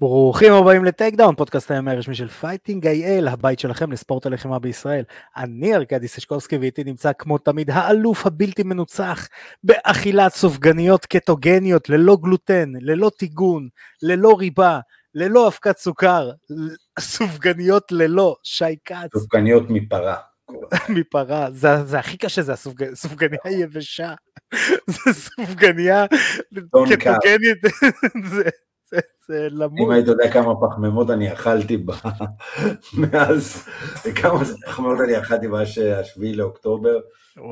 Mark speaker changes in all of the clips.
Speaker 1: ברוכים הבאים ל Takedown, פודקאסט ה-MMA הרשמי של Fighting IL, הבית שלכם לספורט הלחימה בישראל. אני ארכדי סשקובסקי ואיתי נמצא כמו תמיד האלוף הבלתי מנוצח באכילת סופגניות קטוגניות ללא גלוטן, ללא טיגון, ללא ריבה, ללא אבקת סוכר, סופגניות ללא, שי כץ.
Speaker 2: סופגניות מפרה.
Speaker 1: מפרה, זה, זה הכי קשה, זה הסופג... סופגניה יבשה, זה סופגניה קטוגנית, זה, זה, זה למות.
Speaker 2: אם היית יודע כמה פחמימות אני אכלתי ב... מאז, כמה פחמימות אני אכלתי מאז השביעי לאוקטובר,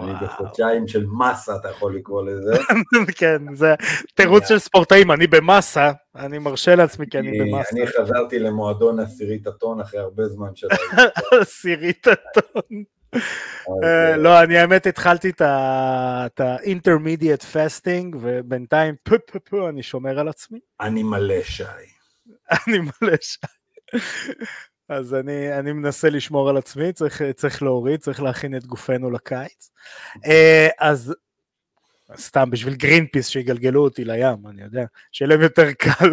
Speaker 2: אני בחודשיים של מסה, אתה יכול לקרוא לזה.
Speaker 1: כן, זה תירוץ של ספורטאים, אני במסה, אני מרשה לעצמי כי אני במסה.
Speaker 2: אני חזרתי למועדון עשירית הטון אחרי הרבה זמן של...
Speaker 1: עשירית הטון. אה, לא, אני האמת התחלתי את ה-intermediate fasting, ובינתיים פו פו פו אני שומר על עצמי.
Speaker 2: אני מלא שי.
Speaker 1: אני מלא שי. אז אני, אני מנסה לשמור על עצמי, צריך, צריך להוריד, צריך להכין את גופנו לקיץ. אה, אז סתם בשביל גרין פיס שיגלגלו אותי לים, אני יודע, שיהיה להם יותר קל.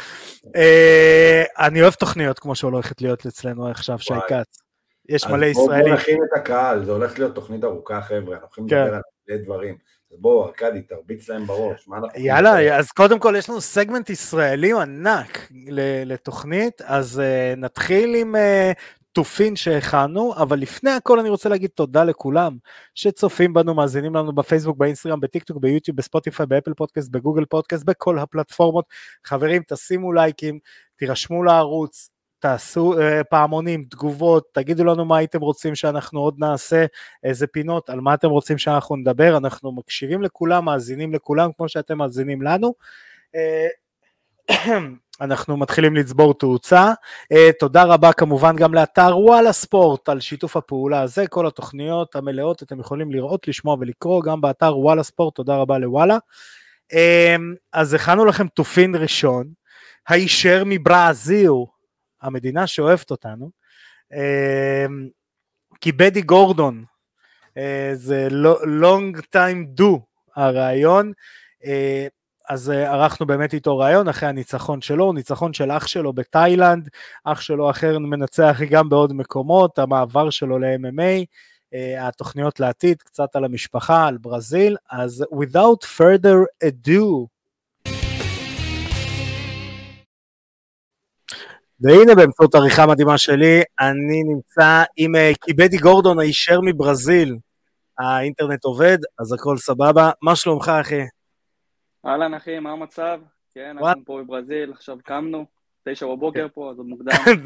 Speaker 1: אה, אני אוהב תוכניות כמו שהולכת להיות אצלנו עכשיו, שי כץ. יש מלא ישראלים.
Speaker 2: בואו נכין את הקהל, זה הולך להיות תוכנית ארוכה חבר'ה, אנחנו הולכים לדבר על מלא דברים. בואו, ארכדי, תרביץ להם בראש.
Speaker 1: יאללה, אז קודם כל יש לנו סגמנט ישראלי ענק לתוכנית, אז אה, נתחיל עם אה, תופין שהכנו, אבל לפני הכל אני רוצה להגיד תודה לכולם שצופים בנו, מאזינים לנו בפייסבוק, באינסטגרם, בטיקטוק, ביוטיוב, בספוטיפיי, ב Apple Podcast, ב Google Podcast, בכל הפלטפורמות. חברים, תשימו לייקים, תירשמו לערוץ, תעשו uh, פעמונים, תגובות, תגידו לנו מה הייתם רוצים שאנחנו עוד נעשה, איזה פינות, על מה אתם רוצים שאנחנו נדבר, אנחנו מקשיבים לכולם, מאזינים לכולם כמו שאתם מאזינים לנו. Uh, אנחנו מתחילים לצבור תאוצה. Uh, תודה רבה כמובן גם לאתר וואלה ספורט על שיתוף הפעולה הזה, כל התוכניות המלאות אתם יכולים לראות, לשמוע ולקרוא גם באתר וואלה ספורט, תודה רבה לוואלה. Uh, אז הכנו לכם תופין ראשון, הישר מברזיל, המדינה שאוהבת אותנו, אמ, כי בדי גורדון, אה, זה long time do הרעיון, אה, אז אה, ערכנו באמת איתו רעיון אחרי הניצחון שלו, ניצחון של אח שלו בתאילנד, אח שלו אחר מנצח גם בעוד מקומות, המעבר שלו ל-MMA, התוכניות לעתיד, קצת על המשפחה, על ברזיל, אז without further ado, והנה באמצעות עריכה מדהימה שלי, אני נמצא עם אה, קיבדי גורדון הישר מברזיל. האינטרנט עובד, אז הכל סבבה. מה שלומך, אחי?
Speaker 3: אהלן, אחי, מה המצב? כן, אנחנו פה בברזיל, עכשיו קמנו, תשע בבוקר פה, אז עוד מוקדם.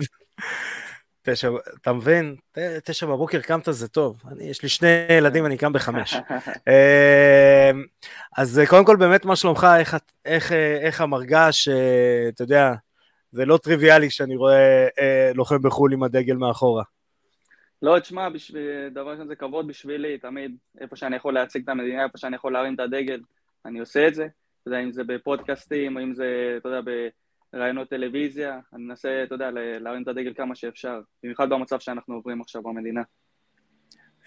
Speaker 1: תשע, אתה מבין? תשע בבוקר קמת זה טוב. אני, יש לי שני ילדים, אני קם בחמש. אמ, אז קודם כל, באמת, מה שלומך? איך, איך, איך המרגש, אה, אתה יודע, זה לא טריוויאלי שאני רואה אה, לוחם בחו"ל עם הדגל מאחורה.
Speaker 3: לא, תשמע, בשביל, דבר כזה כבוד בשבילי, תמיד, איפה שאני יכול להציג את המדינה, איפה שאני יכול להרים את הדגל, אני עושה את זה. אתה יודע, אם זה בפודקאסטים, או אם זה, אתה יודע, בראיונות טלוויזיה, אני מנסה, אתה יודע, להרים את הדגל כמה שאפשר, במיוחד במצב שאנחנו עוברים עכשיו במדינה.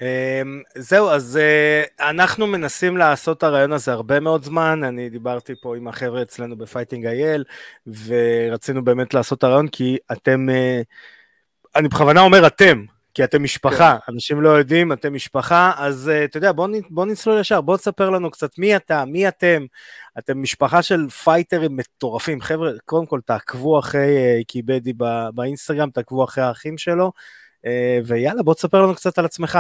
Speaker 1: אמ, זהו, אז אה, אנחנו מנסים לעשות את הראיון הזה הרבה מאוד זמן, אני דיברתי פה עם החבר'ה אצלנו ב Fighting IL, ורצינו באמת לעשות את הראיון כי אתם, אה, אני בכוונה אומר אתם, כי אתם משפחה, כן. אנשים לא יודעים, אתם משפחה, אז אה, אתה יודע, בוא, בוא נצלול ישר, בוא תספר לנו קצת מי אתה, מי אתם, אתם משפחה של פייטרים מטורפים, חבר'ה, קודם כל תעקבו אחרי קיבדי באינסטגרם, תעקבו אחרי האחים שלו, ויאללה, בוא תספר לנו קצת על עצמך.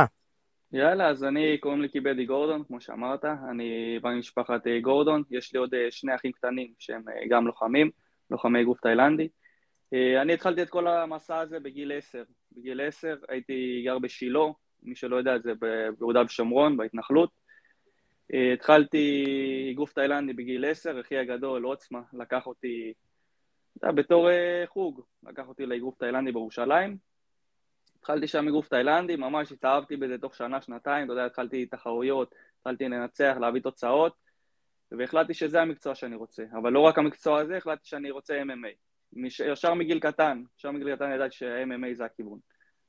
Speaker 3: יאללה, אז אני, קוראים לי קיבדי גורדון, כמו שאמרת, אני בא ממשפחת אה, גורדון, יש לי עוד אה, שני אחים קטנים שהם אה, גם לוחמים, לוחמי גוף תאילנדי. אני התחלתי את כל המסע הזה בגיל עשר. בגיל עשר הייתי גר בשילה, מי שלא יודע, זה ביהודה ושומרון, בהתנחלות. התחלתי גוף תאילנדי בגיל עשר, אחי הגדול, עוצמה, לקח אותי, אתה יודע, בתור חוג, לקח אותי לאגרוף תאילנדי בירושלים, התחלתי שם מגוף תאילנדי, ממש התאהבתי בזה תוך שנה, שנתיים, אתה יודע, התחלתי תחרויות, התחלתי לנצח, להביא תוצאות, והחלטתי שזה המקצוע שאני רוצה. אבל לא רק המקצוע הזה, החלטתי שאני רוצה MMA. מש... ישר מגיל קטן, ישר מגיל קטן ידעתי ש-MMA זה הכיוון.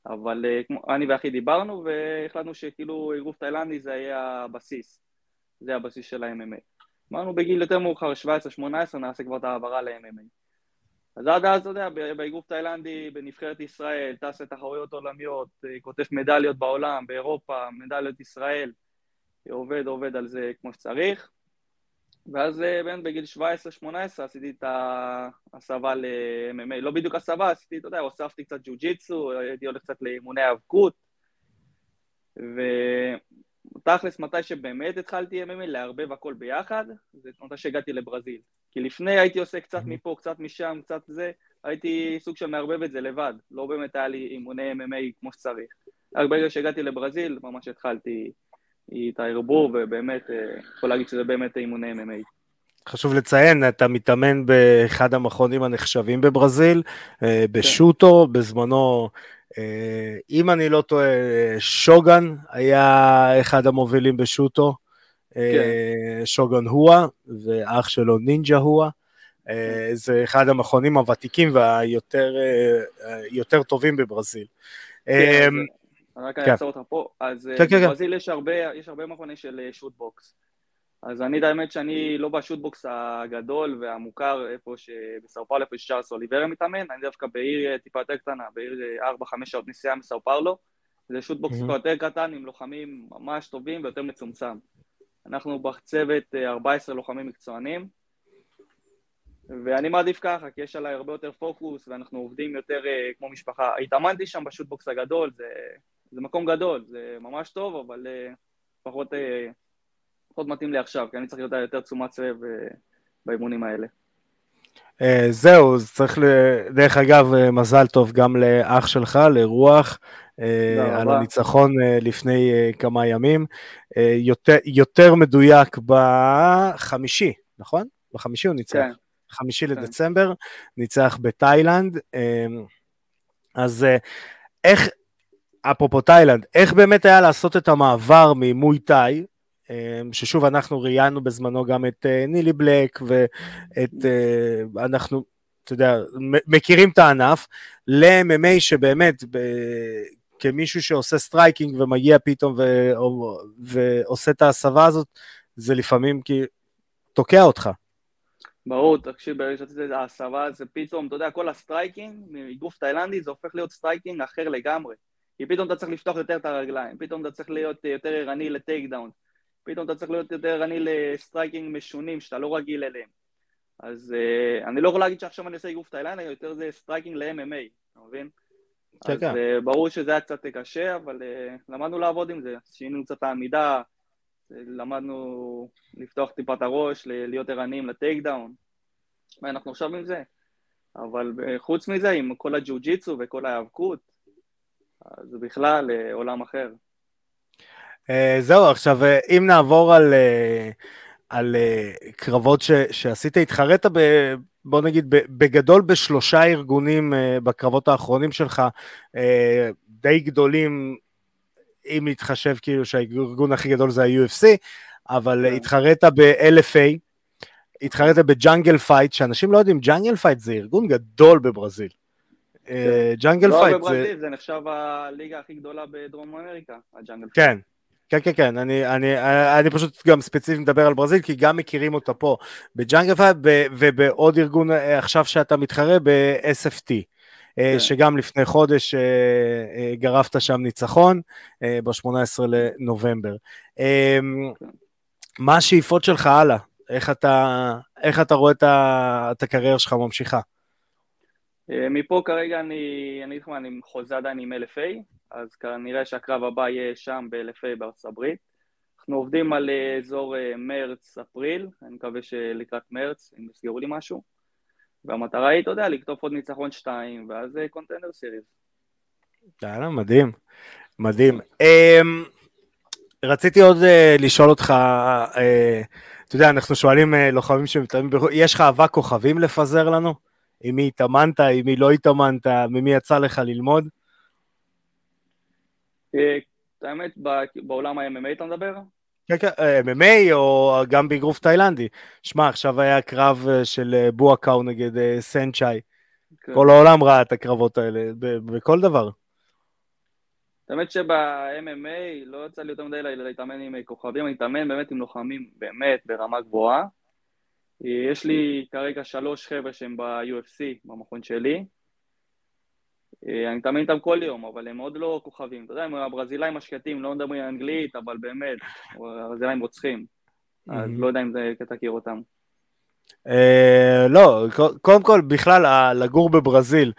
Speaker 3: אבל uh, כמו, אני ואחי דיברנו, והחלטנו שכאילו אגרוף תאילנדי זה יהיה הבסיס. זה הבסיס של ה-MMA. אמרנו בגיל יותר מאוחר, 17-18, נעשה כבר את ההעברה ל-MMA. אז עד אז, אתה יודע, באגרוף תאילנדי, בנבחרת ישראל, טס לתחרויות עולמיות, כותב מדליות בעולם, באירופה, מדליות ישראל, עובד, עובד על זה כמו שצריך. ואז באמת בגיל 17-18 עשיתי את ההסבה ל-MMA, לא בדיוק הסבה, עשיתי, אתה יודע, הוספתי קצת ג'ו-ג'יצו, הייתי הולך קצת לאימוני האבקות, ותכלס, מתי שבאמת התחלתי MMA, לערבב הכל ביחד, זה מתי שהגעתי לברזיל. כי לפני הייתי עושה קצת מפה, קצת משם, קצת זה, הייתי סוג של מערבב את זה לבד, לא באמת היה לי אימוני MMA כמו שצריך. רק ברגע שהגעתי לברזיל, ממש התחלתי את הערבוב, ובאמת, אה, יכול להגיד שזה באמת אימוני MMA.
Speaker 1: חשוב לציין, אתה מתאמן באחד המכונים הנחשבים בברזיל, אה, בשוטו, כן. בזמנו, אה, אם אני לא טועה, שוגן היה אחד המובילים בשוטו, כן. שוגן הואה, ואח שלו נינג'ה הואה. כן. זה אחד המכונים הוותיקים והיותר טובים בברזיל.
Speaker 3: כן, רק אני אעצור אותך פה, אז כן, בברזיל יש הרבה, יש הרבה מכוני של שוטבוקס. אז אני, האמת שאני לא בשוטבוקס הגדול והמוכר, איפה שבסאו פאולו, איפה שצ'ארלס אוליברה מתאמן, אני דווקא בעיר טיפה יותר קטנה, בעיר 4-5 שעות נסיעה מסאו פאולו, זה שוטבוקס יותר קטן עם לוחמים ממש טובים ויותר מצומצם. אנחנו בצוות 14 לוחמים מקצוענים, ואני מעדיף ככה, כי יש עליי הרבה יותר פוקוס, ואנחנו עובדים יותר כמו משפחה. התאמנתי שם בשוטבוקס הגדול, זה זה מקום גדול, זה ממש טוב, אבל uh, פחות, פחות מתאים לי עכשיו, כי אני צריך להיות יותר תשומת לב באימונים האלה.
Speaker 1: Uh, זהו, צריך, ל... דרך אגב, מזל טוב גם לאח שלך, לרוח, uh, על הניצחון uh, לפני uh, כמה ימים. Uh, יותר, יותר מדויק בחמישי, נכון? בחמישי הוא ניצח. כן. חמישי כן. לדצמבר, ניצח בתאילנד. אה, אז אה, איך, אפרופו תאילנד, איך באמת היה לעשות את המעבר ממוי תאי, אה, ששוב אנחנו ראיינו בזמנו גם את אה, נילי בלק ואת, אה, אנחנו, אתה יודע, מכירים את הענף, ל-MMA שבאמת, ב- כמישהו שעושה striking ומגיע פתאום ו- ועושה את ההסבה הזאת, זה לפעמים כי תוקע אותך.
Speaker 3: ברור, תקשיב, ברגע שעשיתי את ההסבה, זה פתאום, אתה יודע, כל ה striking, מאגרוף תאילנדי, זה הופך להיות striking אחר לגמרי. כי פתאום אתה צריך לפתוח יותר את הרגליים, פתאום אתה צריך להיות יותר ערני ל takedown, פתאום אתה צריך להיות יותר ערני ל striking משונים שאתה לא רגיל אליהם. אז אה, אני לא יכול להגיד שעכשיו אני עושה אגרוף תאילנדי, יותר זה striking ל-MMA, אתה מבין? כן, אז אה, ברור שזה היה קצת קשה, אבל אה, למדנו לעבוד עם זה, שינינו קצת העמידה, למדנו לפתוח טיפה את הראש, להיות ערניים לטייק דאון, ואנחנו עכשיו עם זה. אבל חוץ מזה, עם כל הג'ו-ג'יצו וכל ההיאבקות, זה בכלל אה, עולם אחר.
Speaker 1: אה, זהו, עכשיו אה, אם נעבור על, על קרבות ש, שעשית, התחרית ב... בוא נגיד בגדול בשלושה ארגונים בקרבות האחרונים שלך, די גדולים, אם נתחשב כאילו שהארגון הכי גדול זה ה-UFC, אבל כן. התחרית ב-LFA, התחרית ב Jungle Fight, שאנשים לא יודעים, Jungle Fight זה ארגון גדול בברזיל. Jungle Fight.
Speaker 3: לא בברזיל, זה נחשב הליגה הכי גדולה בדרום אמריקה, ה Jungle Fight.
Speaker 1: כן. כן, כן, כן, אני, אני, אני פשוט גם ספציפית מדבר על ברזיל, כי גם מכירים אותה פה ב Jungle Fight, ובעוד ארגון אה, עכשיו שאתה מתחרה, ב-SFT, אה, כן. שגם לפני חודש אה, גרפת שם ניצחון, ב-18 לנובמבר. מה השאיפות שלך הלאה? איך אתה, איך אתה רואה את הקריירה שלך ממשיכה?
Speaker 3: אה, מפה כרגע אני, אני אגיד אני חוזה עדיין עם LFA, אז כנראה שהקרב הבא יהיה שם ב-LFA בארצות הברית. אנחנו עובדים על אה, אזור אה, מרץ-אפריל, אני מקווה שלקראת מרץ, אם יסגרו לי משהו. והמטרה היא, אתה יודע, לקטוף עוד ניצחון שתיים, ואז קונטנדר סיריז.
Speaker 1: יאללה, מדהים, מדהים. Um, רציתי עוד uh, לשאול אותך, uh, אתה יודע, אנחנו שואלים uh, לוחמים שמתאמים בחו"ל, יש לך אבק כוכבים לפזר לנו? עם מי התאמנת, עם מי לא התאמנת, ממי יצא לך ללמוד?
Speaker 3: אה, האמת, בעולם ה-MMA אתה מדבר?
Speaker 1: כן, כן, אה, MMA או גם באגרוף תאילנדי. שמע, עכשיו היה קרב אה, של בואקאו נגד סנצ'אי. כן. כל העולם ראה את הקרבות האלה, בכל דבר.
Speaker 3: האמת שב-MMA לא יצא לי יותר מדי להתאמן עם כוכבים, אני אתאמן באמת עם לוחמים באמת ברמה גבוהה. יש לי כרגע שלוש חבר'ה שהם ב-UFC, במכון שלי. אני מתאמן איתם כל יום, אבל הם עוד לא כוכבים. אתה יודע, הם הברזילאים השקטים, לא מדברים אנגלית, אבל באמת, הברזילאים רוצחים. אז לא יודע אם תכיר אותם.
Speaker 1: לא, קודם כל, בכלל, לגור בברזיל,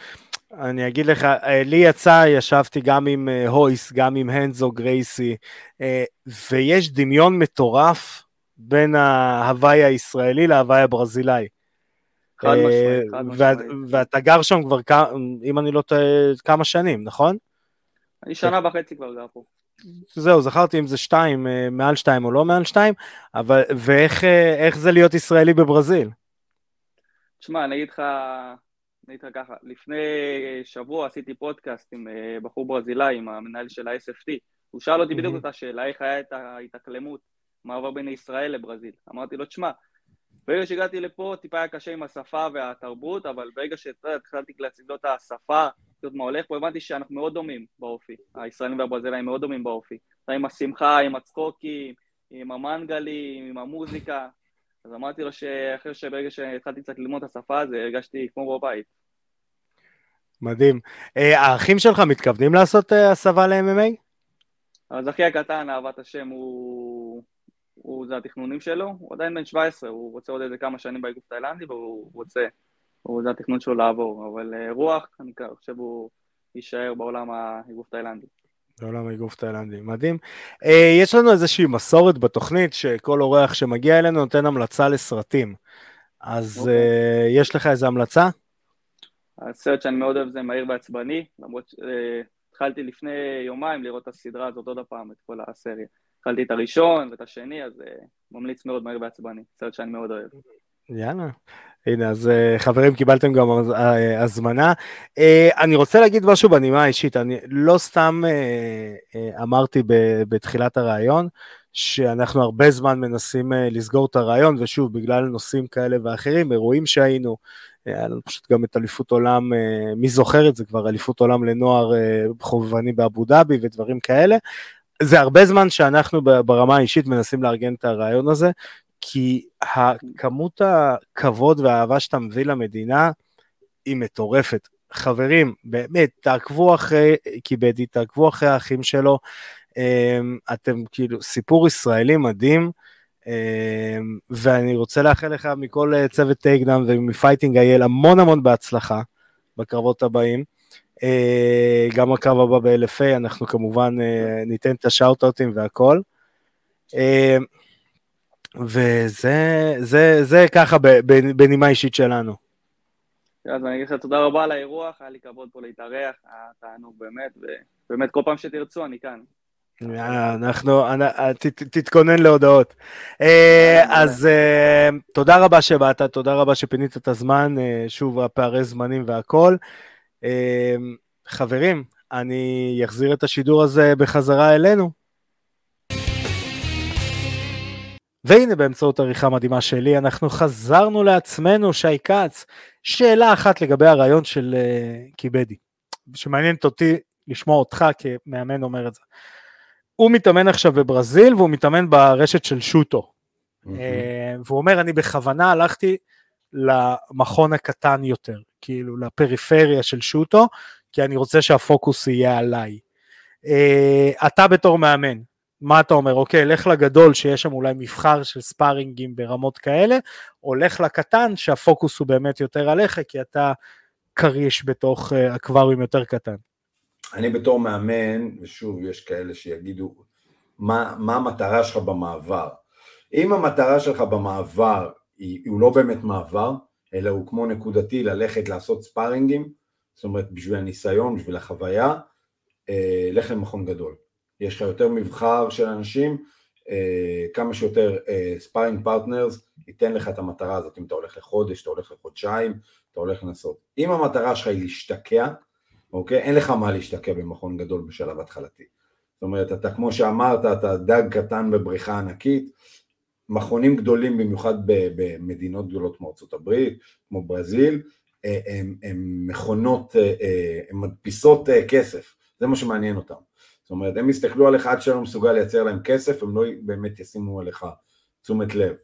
Speaker 1: אני אגיד לך, אה, לי יצא, ישבתי גם עם אה, הויס, גם עם הנזו גרייסי, אה, ויש דמיון מטורף בין ההוואי הישראלי להוואי הברזילאי.
Speaker 3: חד משמעית, חד משמעית.
Speaker 1: ואתה גר שם כבר, אם אני לא טועה, כמה שנים, נכון?
Speaker 3: אני שנה וחצי כבר גר פה.
Speaker 1: זהו, זכרתי אם זה שתיים, מעל שתיים או לא מעל שתיים, אבל, ואיך זה להיות ישראלי בברזיל?
Speaker 3: תשמע, אני אגיד לך, אני אגיד לך ככה, לפני שבוע עשיתי פודקאסט עם אה, בחור ברזילאי, עם המנהל של ה-SFT, הוא שאל אותי בדיוק אותה שאלה, איך היה את ההתאקלמות, מעבר בין ישראל לברזיל. אמרתי לו, תשמע, ברגע שהגעתי לפה טיפה היה קשה עם השפה והתרבות, אבל ברגע שהתחלתי להציג לו את השפה, לראות מה הולך פה, הבנתי שאנחנו מאוד דומים באופי, הישראלים והברזילאים מאוד דומים באופי. עם השמחה, עם הצחוקים, עם המנגלים, עם המוזיקה, אז אמרתי לו שאחרי שברגע שהתחלתי קצת ללמוד את השפה הזו, הרגשתי כמו בבית.
Speaker 1: מדהים. אה, האחים שלך מתכוונים לעשות אה, הסבה ל-MMA?
Speaker 3: אז אחי הקטן, אהבת השם, הוא... הוא זה התכנונים שלו, הוא עדיין בן 17, הוא רוצה עוד איזה כמה שנים באיגוף תאילנדי והוא רוצה, הוא זה התכנון שלו לעבור, אבל אה, רוח, אני חושב הוא יישאר בעולם האיגוף תאילנדי.
Speaker 1: בעולם האיגוף תאילנדי, מדהים. יש לנו איזושהי מסורת בתוכנית שכל אורח שמגיע אלינו נותן המלצה לסרטים. אז okay. אוקיי. יש לך איזה המלצה?
Speaker 3: הסרט שאני מאוד אוהב זה מהיר ועצבני, למרות שהתחלתי לפני יומיים לראות את הסדרה הזאת עוד פעם, את כל הסריה. התחלתי את הראשון ואת השני, אז uh, ממליץ מאוד מהיר ועצבני, סרט שאני מאוד אוהב.
Speaker 1: יאללה. הנה, אז uh, חברים, קיבלתם גם uh, הזמנה. אני רוצה להגיד משהו בנימה האישית, אני לא סתם אמרתי בתחילת הראיון, שאנחנו הרבה זמן מנסים לסגור את הרעיון, ושוב, בגלל נושאים כאלה ואחרים, אירועים שהיינו, היה לנו פשוט גם את אליפות עולם, אה, מי זוכר את זה כבר, אליפות עולם לנוער אה, חובבני באבו דאבי ודברים כאלה. זה הרבה זמן שאנחנו ברמה האישית מנסים לארגן את הראיון הזה, כי כמות הכבוד והאהבה שאתה מביא למדינה היא מטורפת. חברים, באמת, תעקבו אחרי קיבדי, תעקבו אחרי האחים שלו. אה, אתם כאילו, סיפור ישראלי מדהים. אמ, ואני רוצה לאחל לך מכל צוות Takedown ומ Fighting IL המון המון בהצלחה בקרבות הבאים. אה, גם הקרב הבא ב-LFA, אנחנו כמובן אה, ניתן את השאוט-אוטים והכל. אמ, וזה זה, זה ככה בנימה אישית שלנו.
Speaker 3: אז אני אגיד לך תודה רבה על האירוח, היה לי כבוד פה להתארח, היה תענוג באמת, ובאמת כל פעם שתרצו אני כאן.
Speaker 1: אנחנו, תתכונן להודעות. אה, אז אה, תודה רבה שבאת, תודה רבה שפינית את הזמן, אה, שוב, הפערי זמנים והכל. חברים, אני אחזיר את השידור הזה בחזרה אלינו. והנה באמצעות עריכה מדהימה שלי, אנחנו חזרנו לעצמנו, שי כץ. שאלה אחת לגבי הרעיון של קיבדי, שמעניינת אותי לשמוע אותך כמאמן אומר את זה. הוא מתאמן עכשיו בברזיל והוא מתאמן ברשת של שוטו. Mm-hmm. והוא אומר, אני בכוונה הלכתי למכון הקטן יותר, כאילו לפריפריה של שוטו, כי אני רוצה שהפוקוס יהיה עליי. אה, אתה בתור מאמן, מה אתה אומר? אוקיי, לך לגדול שיש שם אולי מבחר של ספארינגים ברמות כאלה, או לך לקטן שהפוקוס הוא באמת יותר עליך, כי אתה כריש בתוך אקווריום יותר קטן.
Speaker 2: אני בתור מאמן, ושוב, יש כאלה שיגידו, מה, מה המטרה שלך במעבר? אם המטרה שלך במעבר הוא לא באמת מעבר, אלא הוא כמו נקודתי ללכת לעשות sparring ים, זאת אומרת בשביל הניסיון, בשביל החוויה, אה, לך למכון גדול. יש לך יותר מבחר של אנשים, אה, כמה שיותר אה, sparring partners ייתן לך את המטרה הזאת, אם אתה הולך לחודש, אתה הולך לחודשיים, אתה הולך לנסות. אם המטרה שלך היא להשתקע, אוקיי? אין לך מה להשתקע במכון גדול בשלב התחלתי. זאת אומרת, אתה כמו שאמרת, אתה דג קטן בבריכה ענקית, מכונים גדולים במיוחד במדינות גדולות כמו ארה"ב, כמו ברזיל, אה, הם מכונות, אה, אה, הן מדפיסות כסף, זה מה שמעניין אותם. זאת אומרת, הם יסתכלו עליך עד שאתה לא מסוגל לייצר להם כסף, הם לא באמת ישימו עליך תשומת לב.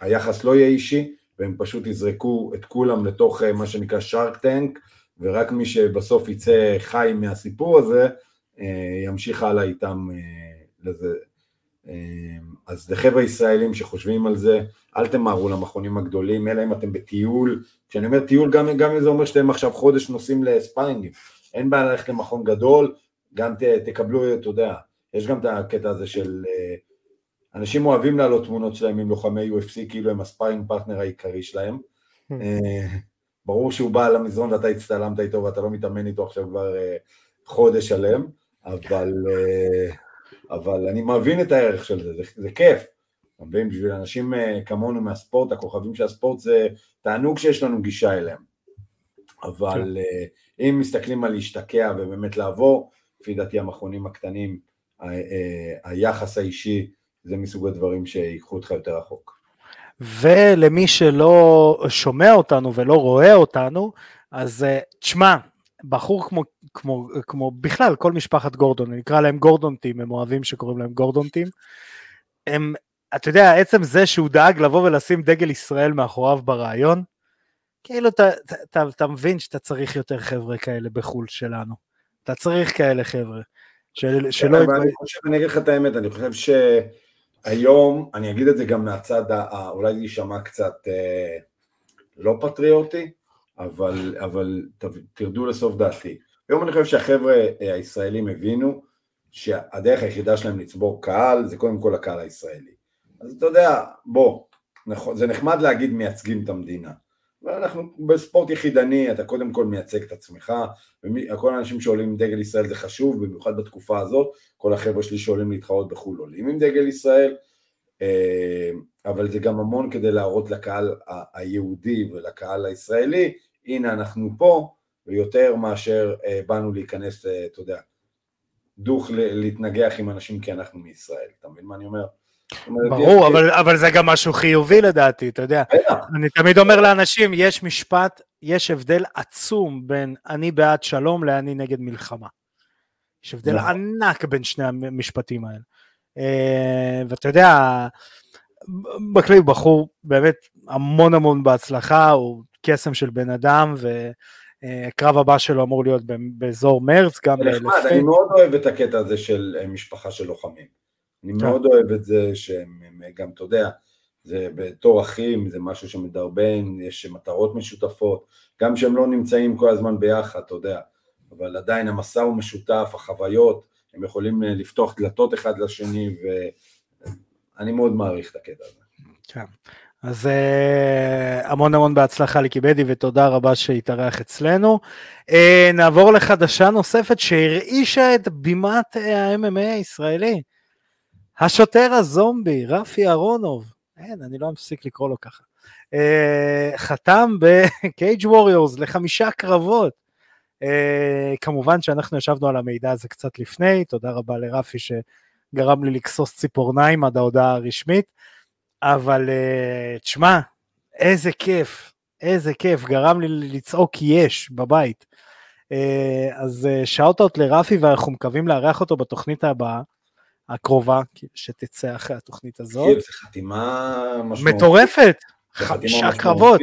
Speaker 2: היחס לא יהיה אישי, והם פשוט יזרקו את כולם לתוך מה שנקרא שרק טנק, ורק מי שבסוף יצא חי מהסיפור הזה, ימשיך הלאה איתם לזה. אז לחבר'ה ישראלים שחושבים על זה, אל תמהרו למכונים הגדולים, אלא אם אתם בטיול, כשאני אומר טיול, גם, גם אם זה אומר שאתם עכשיו חודש נוסעים ל sparring ים, אין בעיה ללכת למכון גדול, גם ת, תקבלו, אתה יודע, יש גם את הקטע הזה של, אה, אנשים אוהבים להעלות תמונות שלהם עם לוחמי UFC, כאילו הם ה sparring partner העיקרי שלהם, hmm. אה, ברור שהוא בא למזרון ואתה הצטלמת איתו ואתה לא מתאמן איתו עכשיו כבר אה, חודש שלם, אבל, אבל אני מבין את הערך של זה, זה, זה כיף, אתה מבין? בשביל אנשים כמונו מהספורט, הכוכבים של הספורט זה תענוג שיש לנו גישה אליהם. אבל כן. אם מסתכלים על להשתקע ובאמת לעבור, לפי דעתי המכונים הקטנים, היחס האישי, זה מסוג הדברים שיקחו אותך יותר רחוק.
Speaker 1: ולמי שלא שומע אותנו ולא רואה אותנו, אז תשמע, בחור כמו, כמו, כמו בכלל כל משפחת גורדון, נקרא להם גורדונטים, הם אוהבים שקוראים להם גורדונטים, הם, אתה יודע, עצם זה שהוא דאג לבוא ולשים דגל ישראל מאחוריו ברעיון, כאילו אתה, אתה, אתה, אתה מבין שאתה צריך יותר חבר'ה כאלה בחו"ל שלנו. אתה צריך כאלה חבר'ה. של, שלא...
Speaker 2: אני חושב, אני אגיד לך את האמת, אני חושב שהיום, אני אגיד את זה גם מהצד, אולי זה יישמע קצת אה, לא פטריוטי, אבל, אבל תרדו לסוף דעתי. היום אני חושב שהחבר'ה אה, הישראלים הבינו שהדרך היחידה שלהם לצבור קהל זה קודם כל הקהל הישראלי. אז אתה יודע, בוא, נכון, זה נחמד להגיד מייצגים את המדינה, ואנחנו בספורט יחידני, אתה קודם כל מייצג את עצמך, וכל האנשים שעולים עם דגל ישראל זה חשוב, במיוחד בתקופה הזאת, כל החבר'ה שלי שעולים להתחרות בחו"ל עולים עם דגל ישראל, אה, אבל זה גם המון כדי להראות לקהל היהודי ולקהל הישראלי, הנה אנחנו פה, ויותר מאשר אה, באנו להיכנס, אה, אתה יודע, דוך להתנגח עם אנשים כי אנחנו מישראל, אתה מבין מה אני אומר?
Speaker 1: ברור, אבל, אבל זה גם משהו חיובי לדעתי, אתה יודע. אני תמיד אומר לאנשים, יש משפט, יש הבדל עצום בין אני בעד שלום לאני נגד מלחמה. יש הבדל נכון. ענק בין שני המשפטים האלה. אה, ואתה יודע, בכלי בחור באמת המון המון בהצלחה, הוא קסם של בן אדם, והקרב הבא שלו אמור להיות באזור מרץ, גם
Speaker 2: נחמד, אני מאוד אוהב את הקטע הזה של אה, משפחה של לוחמים. אני כן. מאוד אוהב את זה שהם גם, אתה יודע, זה בתור אחים, זה משהו שמדרבן, יש מטרות משותפות, גם שהם לא נמצאים כל הזמן ביחד, אתה יודע, אבל עדיין המסע הוא משותף, החוויות, הם יכולים אה, לפתוח דלתות אחד לשני, ואני מאוד מעריך את הקטע הזה.
Speaker 1: כן. אז uh, המון המון בהצלחה לקיבדי ותודה רבה שהתארח אצלנו. Uh, נעבור לחדשה נוספת שהרעישה את בימת ה-MMA הישראלי. השוטר הזומבי, רפי אהרונוב, אין, אני לא מפסיק לקרוא לו ככה, חתם ב Cage Warriors לחמישה קרבות. כמובן שאנחנו ישבנו על המידע הזה קצת לפני, תודה רבה לרפי שגרם לי לכסוס ציפורניים עד ההודעה הרשמית, אבל אה, תשמע, איזה כיף, איזה כיף, גרם לי לצעוק יש בבית. Uh, אז שאוט-אוט לרפי ואנחנו מקווים לארח אותו בתוכנית הבאה. הקרובה שתצא אחרי התוכנית הזאת.
Speaker 2: זו חתימה משמעותית.
Speaker 1: מטורפת, חמישה קרבות.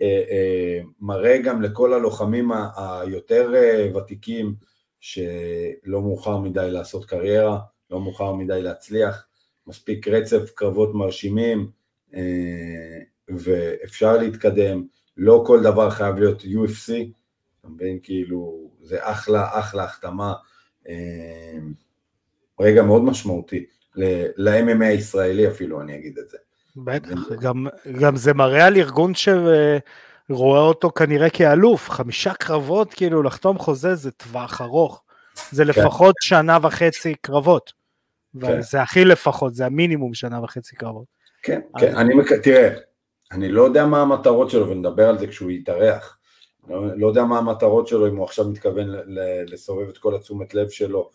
Speaker 2: אה, אה, מראה גם לכל הלוחמים היותר אה, ותיקים שלא מאוחר מדי לעשות קריירה, לא מאוחר מדי להצליח, מספיק רצף קרבות מרשימים ואפשר להתקדם, לא כל דבר חייב להיות UFC, אתה מבין? כאילו, זה אחלה, אחלה החתמה. רגע מאוד משמעותי, ל-MMA הישראלי אפילו, אני אגיד את זה.
Speaker 1: בטח, גם, גם זה מראה על ארגון שרואה אותו כנראה כאלוף, חמישה קרבות, כאילו לחתום חוזה זה טווח ארוך, זה כן. לפחות כן. שנה וחצי קרבות, כן. זה הכי לפחות, זה המינימום שנה וחצי קרבות.
Speaker 2: כן, אז... כן, אני, מק... תראה, אני לא יודע מה המטרות שלו, ונדבר על זה כשהוא יתארח, לא, לא יודע מה המטרות שלו, אם הוא עכשיו מתכוון לסובב את כל התשומת לב שלו,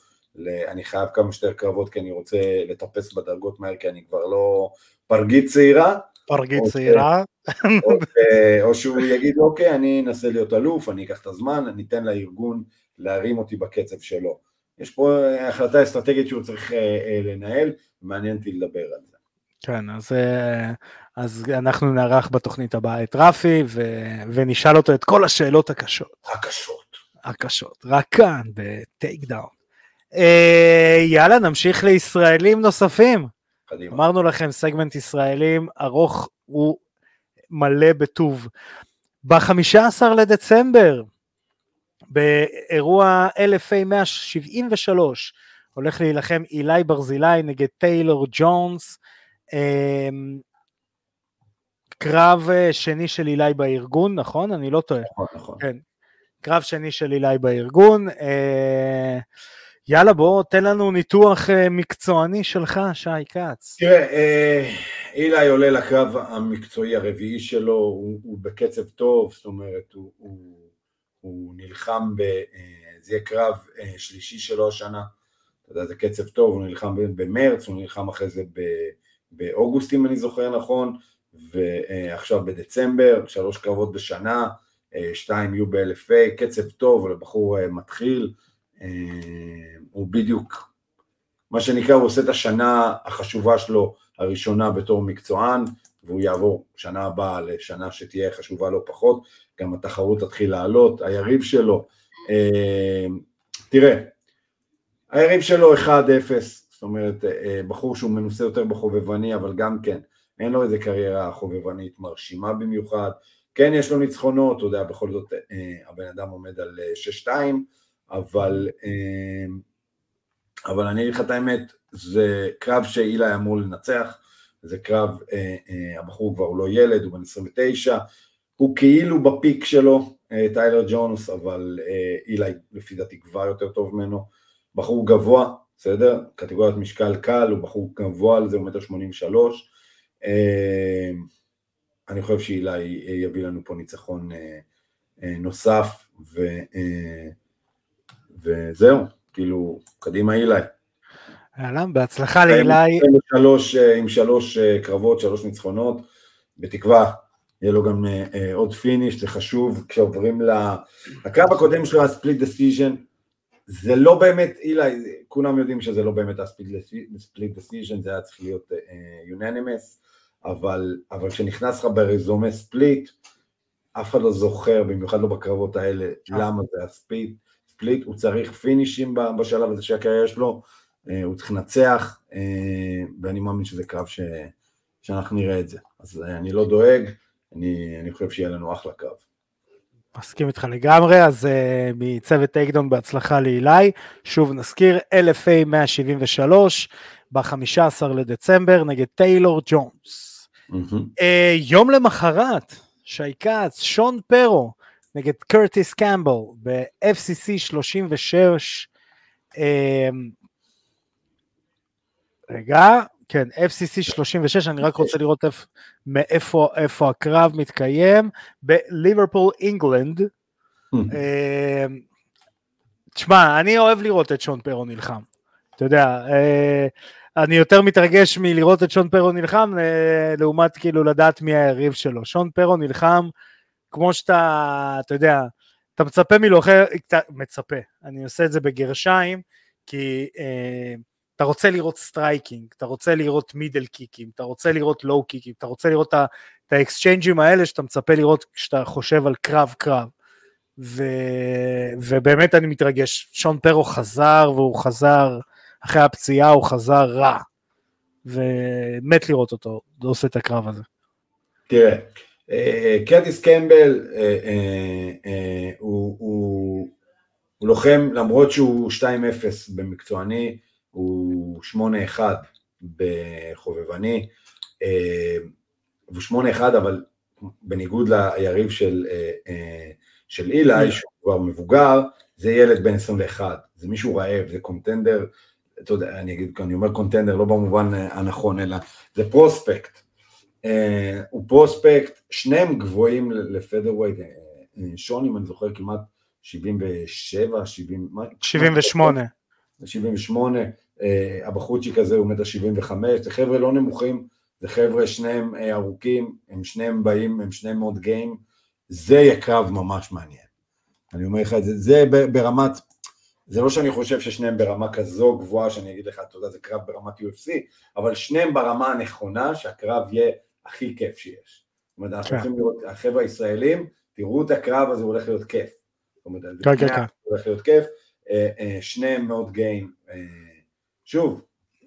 Speaker 2: אני חייב כמה שיותר קרבות כי אני רוצה לטפס בדרגות מהר כי אני כבר לא פרגית צעירה.
Speaker 1: פרגית צעירה.
Speaker 2: או, או שהוא יגיד אוקיי אני אנסה להיות אלוף, אני אקח את הזמן, אני אתן לארגון להרים אותי בקצב שלו. יש פה החלטה אסטרטגית שהוא צריך אה, אה, לנהל, מעניין אותי לדבר על זה.
Speaker 1: כן, אז אז אנחנו נערך בתוכנית הבאה את רפי, ו- ונשאל אותו את כל השאלות הקשות.
Speaker 2: הקשות.
Speaker 1: הקשות, רק כאן, בטייק דאון. אה, יאללה, נמשיך לישראלים נוספים.
Speaker 2: קדימה.
Speaker 1: אמרנו לכם, סגמנט ישראלים ארוך הוא מלא בטוב. ב-15 לדצמבר, באירוע LFA 173, הולך להילחם אילי ברזילי נגד טיילור ג'ונס. אמ, קרב אה, שני של אילי בארגון, נכון? אני לא טועה.
Speaker 2: נכון, נכון.
Speaker 1: כן. קרב שני של אילי בארגון. אה, יאללה, בוא, תן לנו ניתוח אה, מקצועני שלך, שי כץ.
Speaker 2: תראה, אה, אילי עולה לקרב המקצועי הרביעי שלו, הוא, הוא בקצב טוב, זאת אומרת, הוא, הוא, הוא נלחם, ב, אה, זה יהיה קרב אה, שלישי שלו השנה, אתה יודע, זה קצב טוב, הוא נלחם במרץ, הוא נלחם אחרי זה באוגוסט, אם אני זוכר נכון, ועכשיו בדצמבר, שלוש קרבות בשנה, אה, שתיים יהיו ב-LFA, קצב טוב, לבחור אה, מתחיל, אה, הוא בדיוק, מה שנקרא, הוא עושה את השנה החשובה שלו הראשונה בתור מקצוען, והוא יעבור שנה הבאה לשנה שתהיה חשובה לא פחות, גם התחרות תתחיל לעלות, היריב שלו, אה, תראה, היריב שלו 1-0, זאת אומרת, אה, בחור שהוא מנוסה יותר בחובבני, אבל גם כן, אין לו איזה קריירה חובבנית מרשימה במיוחד, כן יש לו ניצחונות, אתה יודע, בכל זאת אה, הבן אדם עומד על אה, 6-2, אבל, אה, אבל אני אגיד לך את האמת, זה קרב שאילי אמור לנצח, זה קרב, אה, אה, הבחור כבר הוא לא ילד, הוא בן 29, הוא כאילו בפיק שלו, אה, טיילר ג'ונס, אבל אה, אילי לפי דעתי כבר יותר טוב ממנו, בחור גבוה, בסדר? קטגוריית משקל קל, הוא בחור גבוה על זה, הוא מטר 83, אה, אני חושב שאילי יביא לנו פה ניצחון אה, אה, נוסף, ו, אה, וזהו, כאילו, קדימה אילי.
Speaker 1: יאללה, בהצלחה לאילי.
Speaker 2: עם שלוש, אה, עם שלוש אה, קרבות, שלוש ניצחונות, בתקווה יהיה לו גם אה, עוד finish, זה חשוב, כשעוברים ל... הקרב הקודם שלו, ה split decision, זה לא באמת, אילי, כולם יודעים שזה לא באמת ה split decision, זה היה צריך להיות יוננימס, אבל, אבל כשנכנס לך ברזומה ספליט, אף אחד לא זוכר, במיוחד לא בקרבות האלה, למה זה הספליט, ספליט, הוא צריך פינישים בשלב הזה של הקריירה שלו, הוא צריך לנצח, אה, ואני מאמין שזה קרב ש, שאנחנו נראה את זה. אז אה, אני לא דואג, אני, אני חושב שיהיה לנו אחלה קרב.
Speaker 1: מסכים איתך לגמרי, אז uh, מצוות טייקדון בהצלחה לאילי. שוב נזכיר, LFA 173 ב-15 לדצמבר נגד טיילור ג'ונס.
Speaker 2: Mm-hmm.
Speaker 1: Uh, יום למחרת, שי כץ, שון פרו נגד קרטיס קמבל ב-FCC 36. Uh, רגע, כן, FCC 36, אני רק רוצה לראות איפ, מאיפה איפה הקרב מתקיים, בליברפול, אינגלנד. אה, תשמע, אני אוהב לראות את שון פרו נלחם. אתה יודע, אה, אני יותר מתרגש מלראות את שון פרו נלחם, אה, לעומת כאילו לדעת מי היריב שלו. שון פרו נלחם כמו שאתה, אתה יודע, אתה מצפה מלוחם, מצפה, אני עושה את זה בגרשיים, כי... אתה רוצה לראות striking, אתה רוצה לראות middle קיקים, אתה רוצה לראות low קיקים, אתה רוצה לראות את האקסצ'יינג'ים האלה שאתה מצפה לראות כשאתה חושב על קרב קרב. ו... ובאמת אני מתרגש, שון פרו חזר והוא חזר, אחרי הפציעה הוא חזר רע. ומת לראות אותו, עושה את הקרב הזה.
Speaker 2: תראה, קרטיס קמבל אה, הוא לוחם למרות שהוא 2-0 במקצועני, הוא 8-1 בחובבני, הוא 8-1 אבל בניגוד ליריב של, של אילי, שהוא כבר מבוגר, זה ילד בן 21, זה מישהו רעב, זה קונטנדר, אתה יודע, אני אגיד, אני אומר קונטנדר לא במובן הנכון, אלא זה פרוספקט, הוא פרוספקט, שניהם גבוהים לפדרווייט, שון אם אני זוכר כמעט 77, 70,
Speaker 1: 78.
Speaker 2: 78, הבחורצ'יק הזה הוא מטר 75, זה חבר'ה לא נמוכים, זה חבר'ה שניהם ארוכים, הם שניהם באים, הם שניהם מאוד גיים, זה יהיה קרב ממש מעניין. אני אומר לך את זה, זה ברמת, זה לא שאני חושב ששניהם ברמה כזו גבוהה, שאני אגיד לך, אתה יודע, זה קרב ברמת UFC, אבל שניהם ברמה הנכונה, שהקרב יהיה הכי כיף שיש. זאת אומרת, אנחנו הולכים לראות, החבר'ה הישראלים, תראו את הקרב הזה, הוא הולך להיות כיף. זאת אומרת,
Speaker 1: כן, כן, כן.
Speaker 2: הוא הולך להיות כיף, אה, אה, שניהם מאוד גיים. אה, שוב,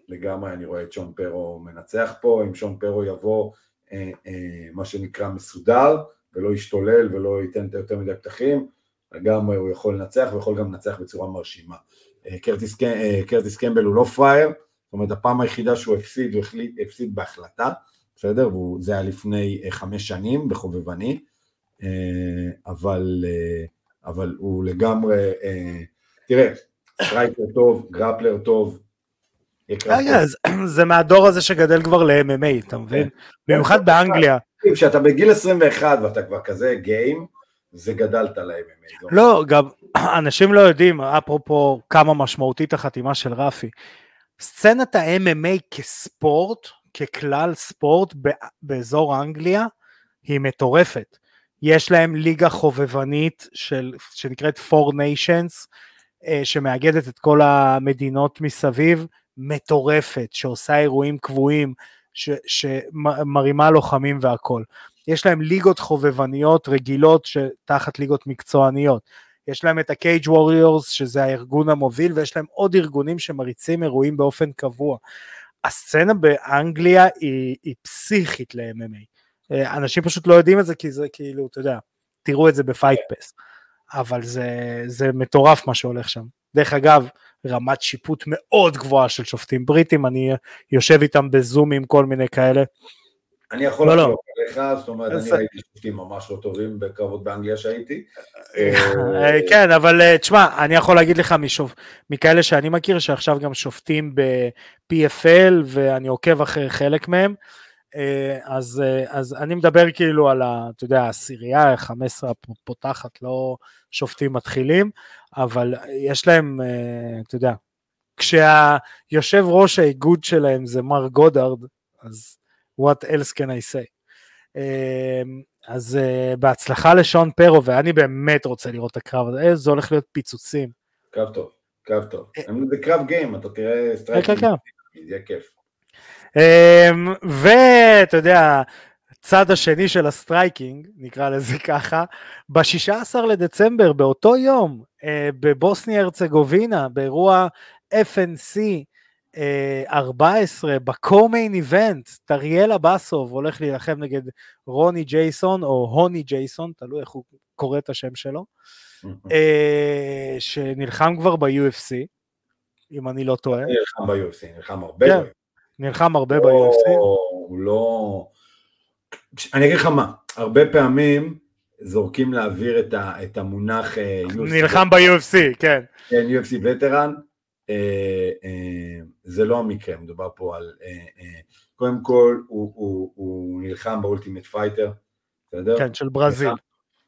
Speaker 2: לגמרי אני רואה את שון פרו מנצח פה, אם שון פרו יבוא מה שנקרא מסודר, ולא ישתולל ולא ייתן יותר מדי פתחים, לגמרי הוא יכול לנצח ויכול גם לנצח בצורה מרשימה. קרטיס, קרטיס קמבל הוא לא פראייר, זאת אומרת הפעם היחידה שהוא הפסיד, הוא הפסיד בהחלטה, בסדר? וזה היה לפני חמש שנים בחובבני, אבל, אבל הוא לגמרי, תראה, striker טוב, grappler טוב.
Speaker 1: זה מהדור הזה שגדל כבר ל-MMA, אתה מבין? כן. במיוחד באנגליה.
Speaker 2: כשאתה בגיל 21 ואתה כבר כזה game, זה גדלת ל-MMA.
Speaker 1: לא, גם אנשים לא יודעים, אפרופו כמה משמעותית החתימה של רפי, סצנת ה-MMA כספורט, ככלל ספורט באזור אנגליה, היא מטורפת. יש להם ליגה חובבנית של, שנקראת Four Nations, אה, שמאגדת את כל המדינות מסביב, מטורפת, שעושה אירועים קבועים, ש, שמרימה לוחמים והכל. יש להם ליגות חובבניות רגילות שתחת ליגות מקצועניות. יש להם את ה-Cage Warriors, שזה הארגון המוביל, ויש להם עוד ארגונים שמריצים אירועים באופן קבוע. הסצנה באנגליה היא, היא פסיכית ל-MMA. אה, אנשים פשוט לא יודעים את זה כי זה כאילו, אתה יודע, תראו את זה בפייט פס. אבל זה, זה מטורף מה שהולך שם. דרך אגב, רמת שיפוט מאוד גבוהה של שופטים בריטים, אני יושב איתם בזום עם כל מיני כאלה.
Speaker 2: אני יכול לא, לחלוק לא. עליך, זאת אומרת, אני ראיתי שופטים ממש לא טובים בקרבות באנגליה שהייתי.
Speaker 1: אה, כן, אבל אה, תשמע, אני יכול להגיד לך משוב, מכאלה שאני מכיר, שעכשיו גם שופטים ב-PFL, ואני עוקב אחרי חלק מהם, אה, אז, אז אני מדבר כאילו על, ה, אתה יודע, העשירייה, ה-15 הפותחת, לא שופטים מתחילים, אבל יש להם, אתה יודע, כשהיושב ראש האיגוד שלהם זה מר גודארד, אז what else can I say. אז בהצלחה לשון פרו, ואני באמת רוצה לראות את הקרב הזה, אה, זה הולך להיות פיצוצים.
Speaker 2: קרב טוב, קרב טוב. אה, זה קרב game, אתה תראה סטרייקים, כן, כן. יהיה כיף.
Speaker 1: אמ, ואתה יודע, הצד השני של ה striking, נקרא לזה ככה, ב-16 לדצמבר, באותו יום, בבוסניה הרצגובינה, באירוע FNC 14 ב co-main event, טריאל אבסוב הולך להילחם נגד רוני ג'ייסון או הוני ג'ייסון, תלוי איך הוא קורא את השם שלו, אה, שנלחם כבר ב-UFC, אם אני לא טועה.
Speaker 2: נלחם ב-UFC, נלחם הרבה.
Speaker 1: נלחם הרבה ב-UFC.
Speaker 2: הוא לא... אני אגיד לך מה, הרבה פעמים זורקים לאוויר את המונח
Speaker 1: אה, UFC. נלחם ב-UFC, כן.
Speaker 2: כן, UFC veteran. אה, אה, זה לא המקרה, מדובר פה על, אה, קודם כל הוא, הוא, הוא נלחם ב Ultimate Fighter, בסדר?
Speaker 1: כן, של ברזיל.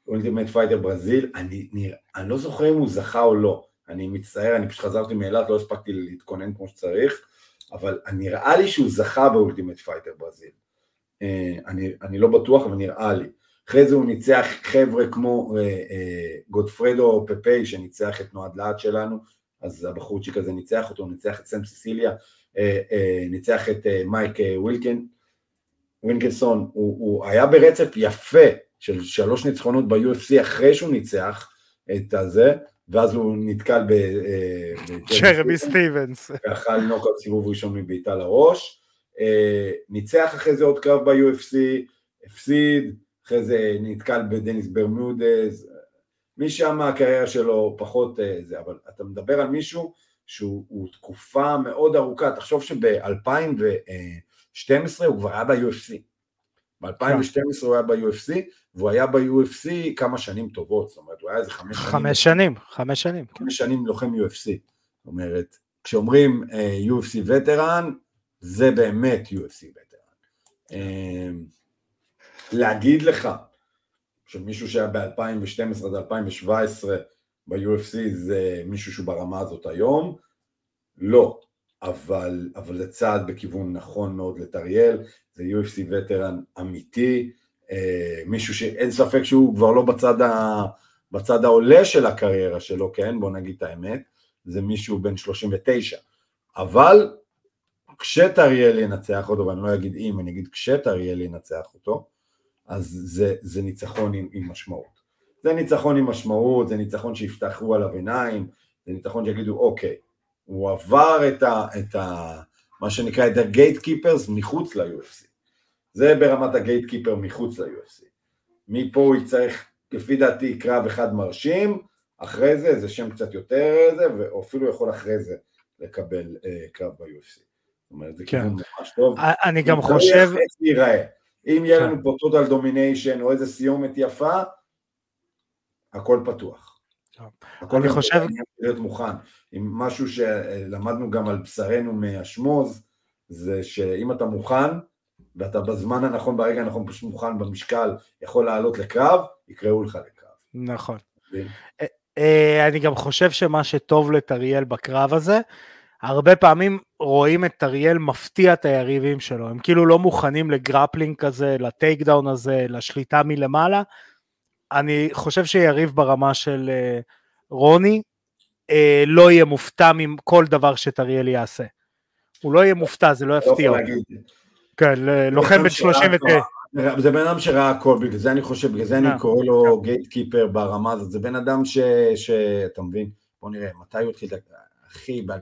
Speaker 2: Ultimate Fighter ברזיל, אני, אני, אני לא זוכר אם הוא זכה או לא, אני מצטער, אני פשוט חזרתי מאילת, לא הספקתי להתכונן כמו שצריך, אבל נראה לי שהוא זכה ב Ultimate Fighter ברזיל. אני, אני לא בטוח, אבל נראה לי. אחרי זה הוא ניצח חבר'ה כמו גודפרדו פפי, שניצח את נועד להט שלנו, אז הבחורצ'יק הזה ניצח אותו, ניצח את סם סיסיליה, אה, אה, ניצח את אה, מייק ווילקינסון, ווינקלסון, הוא, הוא היה ברצף יפה של שלוש ניצחונות ב-UFC אחרי שהוא ניצח את הזה, ואז הוא נתקל ב...
Speaker 1: צ'רמי סטיבנס.
Speaker 2: ואכל נוקאוט סיבוב ראשון מבעיטה לראש, ניצח אחרי זה עוד קרב ב-UFC, הפסיד, אחרי זה נתקל בדניס ברמודז, משם הקריירה שלו פחות אה, זה, אבל אתה מדבר על מישהו שהוא תקופה מאוד ארוכה, תחשוב שב-2012 הוא כבר היה ב-UFC, ב-2012 הוא היה ב-UFC, והוא היה ב-UFC כמה שנים טובות, זאת אומרת, הוא היה איזה חמש
Speaker 1: שנים. חמש שנים, חמש שנים.
Speaker 2: כן. חמש שנים לוחם UFC, זאת אומרת, כשאומרים uh, UFC וטרן, זה באמת UFC וטרן. Uh, להגיד לך שמישהו שהיה ב-2012 עד 2017 ב-UFC זה מישהו שהוא ברמה הזאת היום? לא, אבל, אבל זה צעד בכיוון נכון מאוד לטריאל, זה UFC וטרן אמיתי, אה, מישהו שאין ספק שהוא כבר לא בצד, ה, בצד העולה של הקריירה שלו, כן? בוא נגיד את האמת, זה מישהו בן 39, אבל כשתריאל ינצח אותו, ואני לא אגיד אם, אני אגיד כשתריאל ינצח אותו, אז זה, זה ניצחון עם, עם משמעות. זה ניצחון עם משמעות, זה ניצחון שיפתחו עליו עיניים, זה ניצחון שיגידו, אוקיי, הוא עבר את ה... את ה מה שנקרא את הגייט קיפרס מחוץ ל-UFC. זה ברמת הגייט קיפר מחוץ ל-UFC. מפה הוא יצטרך, לפי דעתי, קרב אחד מרשים, אחרי זה, זה שם קצת יותר זה, ואפילו יכול אחרי זה לקבל אה, קרב ב-UFC. זאת אומרת, זה כן. כיוון ממש טוב.
Speaker 1: אני גם חושב...
Speaker 2: איך זה ייראה. אם יהיה לנו כן. פה total domination או איזה סיומת יפה, הכל פתוח.
Speaker 1: הכל אני חושב...
Speaker 2: להיות מוכן. עם משהו שלמדנו גם על בשרנו מהשמוז, זה שאם אתה מוכן, ואתה בזמן הנכון, ברגע הנכון, פשוט מוכן במשקל, יכול לעלות לקרב, יקראו לך לקרב.
Speaker 1: נכון. אה, אה, אני גם חושב שמה שטוב לטריאל בקרב הזה, הרבה פעמים רואים את טריאל מפתיע את היריבים שלו, הם כאילו לא מוכנים ל grappling כזה, ל takedown הזה, לשליטה מלמעלה. אני חושב שיריב ברמה של אה, רוני לא יהיה מופתע מכל דבר שטריאל יעשה. הוא לא יהיה מופתע, זה לא, לא יפתיע אותו. כן, לוחם בן 30 ו...
Speaker 2: זה בן אדם שראה הכל, בגלל זה אני חושב, בגלל זה אני אה, קורא לו גייט כן. קיפר ברמה הזאת, זה בן אדם שאתה מבין, בוא נראה, מתי הוא התחיל, אחי, ב-2006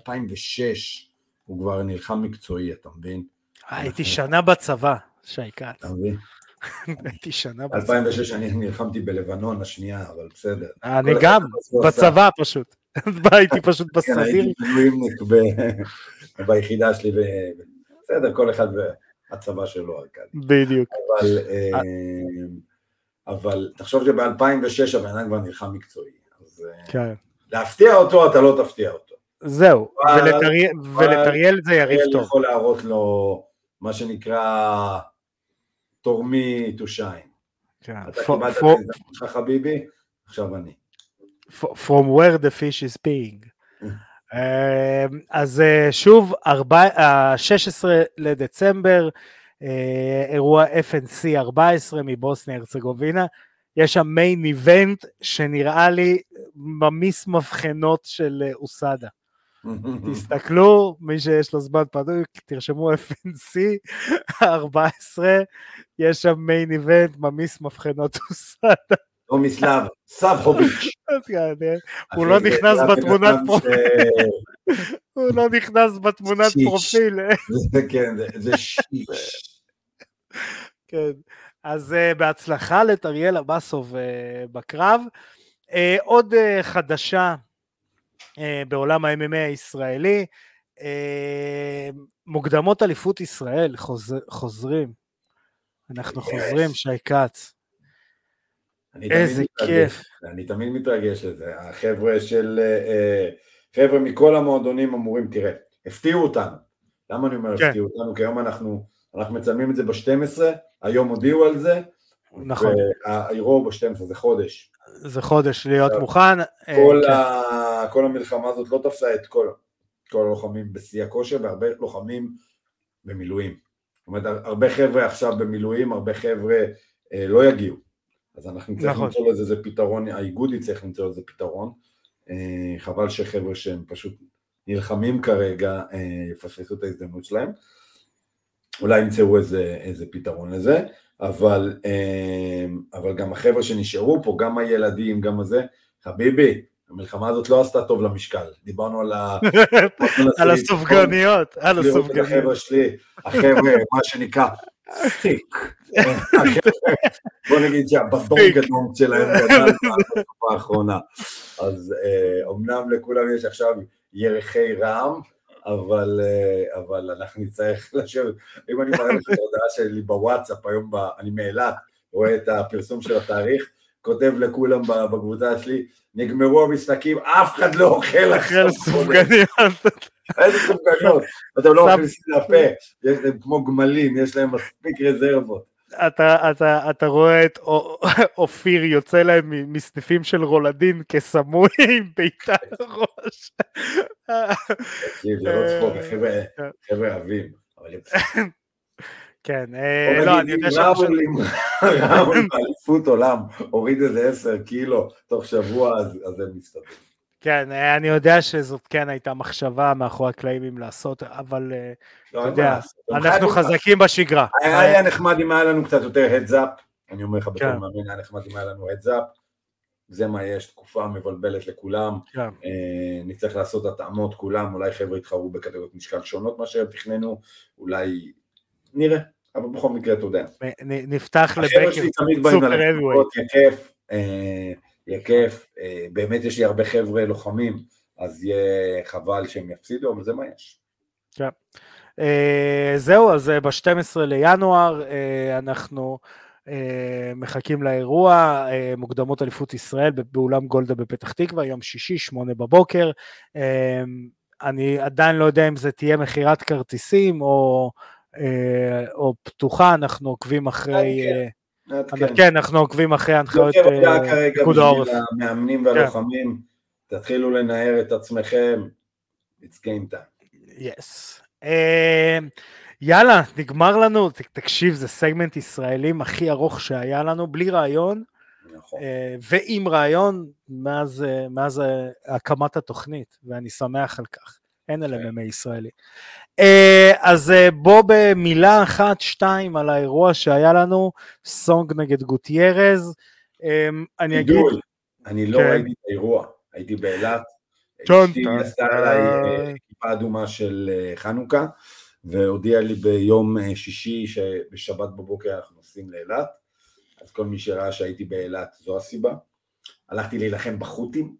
Speaker 2: הוא כבר נלחם מקצועי, אתה מבין?
Speaker 1: אה, הייתי שנה בצבא, שי כץ.
Speaker 2: אתה מבין?
Speaker 1: הייתי שנה בצבא.
Speaker 2: ב-2006 אני נלחמתי בלבנון השנייה, אבל בסדר.
Speaker 1: אני גם, בצבא פשוט. הייתי פשוט כן, בסדיר. הייתי
Speaker 2: מילואימניק ביחידה שלי, בסדר, כל אחד הצבא שלו, ארכדי.
Speaker 1: בדיוק.
Speaker 2: אבל, אה, אבל תחשוב שב-2006 הבן אדם כבר נלחם מקצועי. אז אה, כן. להפתיע אותו, אתה לא תפתיע אותו.
Speaker 1: זהו, ולטריאל זה יריב טוב.
Speaker 2: יכול להראות לו מה שנקרא תורמי to shine. כן. אתה קיבלת את שלך חביבי, עכשיו אני.
Speaker 1: From where the fish is being. אמ, אז אה, שוב, 16 אה, לדצמבר, אה, אירוע FNC 14 מבוסניה הרצגובינה, יש שם מיין איבנט שנראה לי ממיס מבחנות של אוסדה. תסתכלו, מי שיש לו זמן פנוי, תרשמו FNC 14, יש שם מיין איבנט, ממיס מבחנות אוסדה.
Speaker 2: טומיסלב סבחוביץ'.
Speaker 1: הוא לא נכנס בתמונת פרופיל. הוא לא נכנס בתמונת פרופיל.
Speaker 2: כן, זה שיש.
Speaker 1: כן, אז אה, בהצלחה לטריאל אבסוב אה, בקרב. אה, עוד חדשה בעולם ה-MMA הישראלי, מוקדמות אליפות ישראל חוזרים. אנחנו חוזרים, שי כץ. איזה כיף.
Speaker 2: אני תמיד מתרגש לזה. החבר'ה של... אה, אה, חבר'ה מכל המועדונים אמורים, תראה, הפתיעו אותנו. למה אני אומר כן. הפתיעו אותנו? כי היום אנחנו, אנחנו מצלמים את זה ב-12, היום הודיעו על זה.
Speaker 1: נכון.
Speaker 2: והאירוע ב-12, זה חודש.
Speaker 1: זה חודש להיות מוכן.
Speaker 2: אה, כל, כן. ה... כל המלחמה הזאת לא תפסה את כל, כל הלוחמים בשיא הכושר, והרבה לוחמים במילואים. זאת אומרת, הרבה חבר'ה עכשיו במילואים, הרבה חבר'ה אה, לא יגיעו. אז אנחנו נצטרך נכון. למצוא לזה איזה פתרון, האיגוד יצטרך למצוא לזה פתרון. אה, חבל שחבר'ה שהם פשוט נלחמים כרגע אה, יפספסו את ההזדמנות שלהם. אולי ימצאו איזה, איזה פתרון לזה, אבל, אה, אבל גם החבר'ה שנשארו פה, גם הילדים, גם הזה, חביבי, המלחמה הזאת לא עשתה טוב למשקל, דיברנו על ה...
Speaker 1: על הסופגניות, על הסופגניות.
Speaker 2: החבר'ה שלי, החבר'ה, מה שנקרא, סטיק. בוא נגיד שהבחור גדול שלהם גדל בתקופה האחרונה. אז אומנם לכולם יש עכשיו ירחי רעם, אבל, אבל אנחנו נצטרך לשבת, אם אני מראה לך את ההודעה שלי בוואטסאפ היום, אני מאילת, רואה את הפרסום של התאריך, כותב לכולם בקבוצה שלי, נגמרו המשחקים, אף אחד לא אוכל
Speaker 1: עכשיו. סופגניות.
Speaker 2: איזה סופגניות, אתם לא אוכלים לפה, יש להם כמו גמלים, יש להם מספיק רזרבות.
Speaker 1: אתה, אתה, אתה רואה את אופיר יוצא להם מסניפים של רולדין כסמוי עם בעיטה לראש.
Speaker 2: תקשיב, זה לא צחוק, חבר'ה אוהבים.
Speaker 1: כן, לא, אני יודע ש...
Speaker 2: ראול באליפות עולם הוריד איזה עשר קילו תוך שבוע, אז הם מסתדרים.
Speaker 1: כן, אני יודע שזאת כן הייתה מחשבה מאחורי הקלעים אם לעשות, אבל אה,
Speaker 2: לא,
Speaker 1: אתה יודע, אנחנו חזקים בשגרה.
Speaker 2: היה נחמד אם היה לנו קצת יותר הדזאפ, אני אומר לך בתור
Speaker 1: כן.
Speaker 2: מאמין, היה נחמד אם היה לנו הדזאפ, זה מה יש, תקופה מבלבלת לכולם,
Speaker 1: כן.
Speaker 2: אה, נצטרך לעשות התאמות כולם, אולי חבר'ה יתחרו בקטגוריות משקל שונות מאשר תכננו, אולי נראה, אבל בכל מקרה אתה יודע.
Speaker 1: נפתח לבקר סופר
Speaker 2: אה, יהיה כיף, אה, באמת יש לי הרבה חבר'ה לוחמים, אז יהיה חבל שהם יפסידו, אבל זה מה יש.
Speaker 1: אה, זהו, אז ב-12 לינואר אה, אנחנו אה, מחכים לאירוע, אה, מוקדמות אליפות ישראל באולם גולדה בפתח תקווה, יום שישי, שמונה בבוקר. אה, אני עדיין לא יודע אם זה תהיה מכירת כרטיסים או, אה, או פתוחה, אנחנו עוקבים אחרי...
Speaker 2: כן.
Speaker 1: אה,
Speaker 2: נעדכן.
Speaker 1: כן, אנחנו עוקבים אחרי הנחיות אה, פיקוד העורף.
Speaker 2: המאמנים והלוחמים, תתחילו לנער את עצמכם, it's game time.
Speaker 1: יס. אה, יאללה, נגמר לנו, תקשיב, זה סגמנט ישראלים הכי ארוך שהיה לנו, בלי רעיון,
Speaker 2: נכון.
Speaker 1: אה, ועם רעיון מאז, אה, מאז אה, הקמת התוכנית, ואני שמח על כך. אין על
Speaker 2: כן.
Speaker 1: MMA ישראלי. אה, אז אה, בוא במילה אחת, שתיים, על האירוע שהיה לנו, סונג נגד גוטיירז. אה, אני אגיד,
Speaker 2: אני לא
Speaker 1: כן.
Speaker 2: ראיתי את האירוע, הייתי באילת, אשתי עשתה עליי. כיפה אדומה של חנוכה, והודיעה לי ביום שישי שבשבת בבוקר אנחנו נוסעים לאילת, אז כל מי שראה שהייתי באילת זו הסיבה. הלכתי להילחם בחות'ים,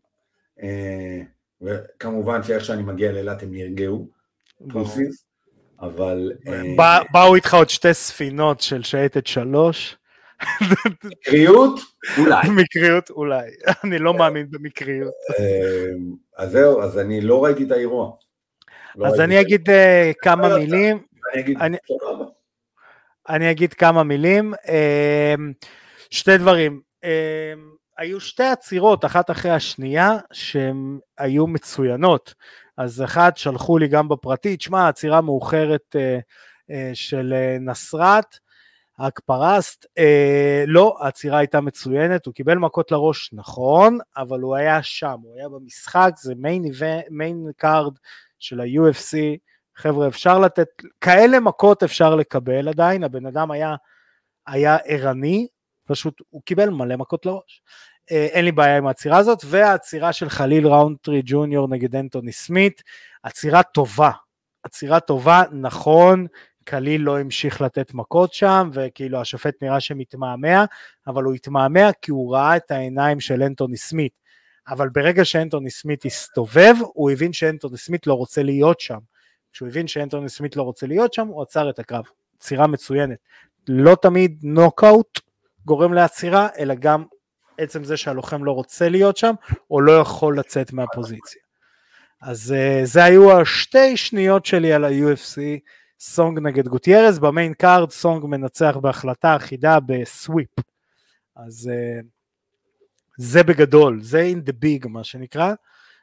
Speaker 2: וכמובן שאיך שאני מגיע לאילת הם נרגעו, פוסיס, אבל אה,
Speaker 1: בא- באו איתך עוד שתי ספינות של שייטת שלוש,
Speaker 2: קריאות, אולי.
Speaker 1: מקריות אולי, אני לא מאמין במקריות.
Speaker 2: אה, אז זהו, אז אני לא ראיתי את האירוע. לא
Speaker 1: אז
Speaker 2: ראיתי
Speaker 1: אני אגיד אה, כמה מילים,
Speaker 2: אני אגיד,
Speaker 1: כמה מילים. אה, שתי דברים. היו שתי עצירות, אחת אחרי השנייה, שהן היו מצוינות. אז אחת, שלחו לי גם בפרטי, תשמע, עצירה מאוחרת אה, אה, של אה, נסרת חקפרסט, אה, לא, העצירה הייתה מצוינת, הוא קיבל מכות לראש, נכון, אבל הוא היה שם, הוא היה במשחק, זה main, main card של ה-UFC, חבר'ה, אפשר לתת, כאלה מכות אפשר לקבל עדיין, הבן אדם היה, היה ערני, פשוט הוא קיבל מלא מכות לראש. אה, אין לי בעיה עם העצירה הזאת, והעצירה של חליל ראונטרי ג'וניור נגד אנטוני סמית, עצירה טובה, עצירה טובה, נכון, קליל לא המשיך לתת מכות שם, וכאילו השופט נראה שמתמהמה, אבל הוא התמהמה כי הוא ראה את העיניים של אנטוני סמית. אבל ברגע שאנטוני סמית הסתובב, הוא הבין שאנטוני סמית לא רוצה להיות שם. כשהוא הבין שאנטוני סמית לא רוצה להיות שם, הוא עצר את הקרב. עצירה מצוינת. לא תמיד נוקאוט גורם לעצירה, אלא גם עצם זה שהלוחם לא רוצה להיות שם, או לא יכול לצאת מהפוזיציה. אז אה, זה היו השתי שניות שלי על ה-UFC, סונג נגד גוטיירז, ב main card סונג מנצח בהחלטה אחידה ב sweep. אז אה, זה בגדול, זה in the big מה שנקרא,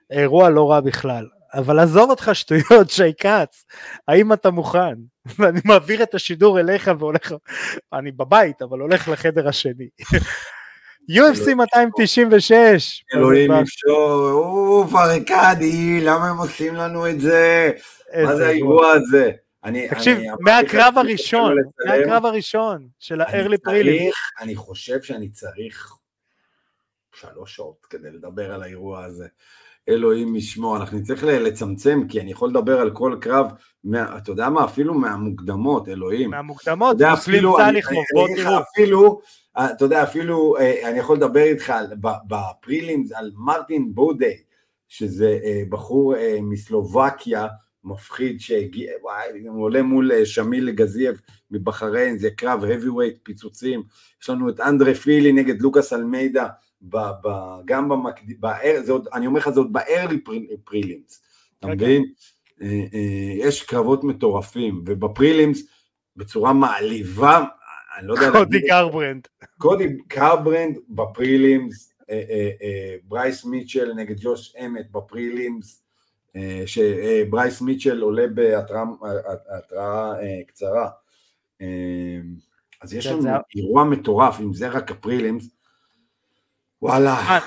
Speaker 1: אירוע לא רע בכלל. אבל עזוב אותך שטויות, שי כץ, האם אתה מוכן? ואני מעביר את השידור אליך והולך, אני בבית, אבל הולך לחדר השני. UFC 296.
Speaker 2: אלוהים אפשור, אוף ארקדי, למה הם עושים לנו את זה? מה זה
Speaker 1: אירוע.
Speaker 2: האירוע הזה? אני-
Speaker 1: תקשיב,
Speaker 2: אני
Speaker 1: מהקרב הראשון. מהקרב הראשון של prelim.
Speaker 2: צריך, אני חושב שאני צריך שלוש שעות כדי לדבר על האירוע הזה. אלוהים ישמור, אנחנו נצטרך לצמצם, כי אני יכול לדבר על כל קרב, מה, אתה יודע מה, אפילו מהמוקדמות, אלוהים.
Speaker 1: מהמוקדמות, מוסלים
Speaker 2: אפילו,
Speaker 1: תראו.
Speaker 2: אפילו, אה, אתה יודע, אפילו, אה, אני יכול לדבר איתך על- בפרילימס על מרטין בודי, שזה אה, בחור מסלובקיה, מפחיד שהגיע, וואי, הוא עולה מול שמיל גזייב מבחריין, זה קרב heavyweight פיצוצים, יש לנו את אנדרה פילי נגד לוקאס אלמידה, ב, ב, גם במקדים, זה עוד, אני אומר לך, זה עוד ב- early prelims, אתה
Speaker 1: כן,
Speaker 2: מבין? אה, אה, יש קרבות מטורפים, וב prelims, בצורה מעליבה, אני לא יודע,
Speaker 1: קודי גרברנד.
Speaker 2: קודי גרברנד ב prelims, אה, אה, אה, ברייס מיטשל נגד ג'וש אמת ב prelims, אה, שברייס מיטשל עולה בהתראה התראה, אה, קצרה. אה, אז יש
Speaker 1: כן,
Speaker 2: לנו אירוע מטורף, אם זה רק ה prelims, וואלה,
Speaker 1: אה,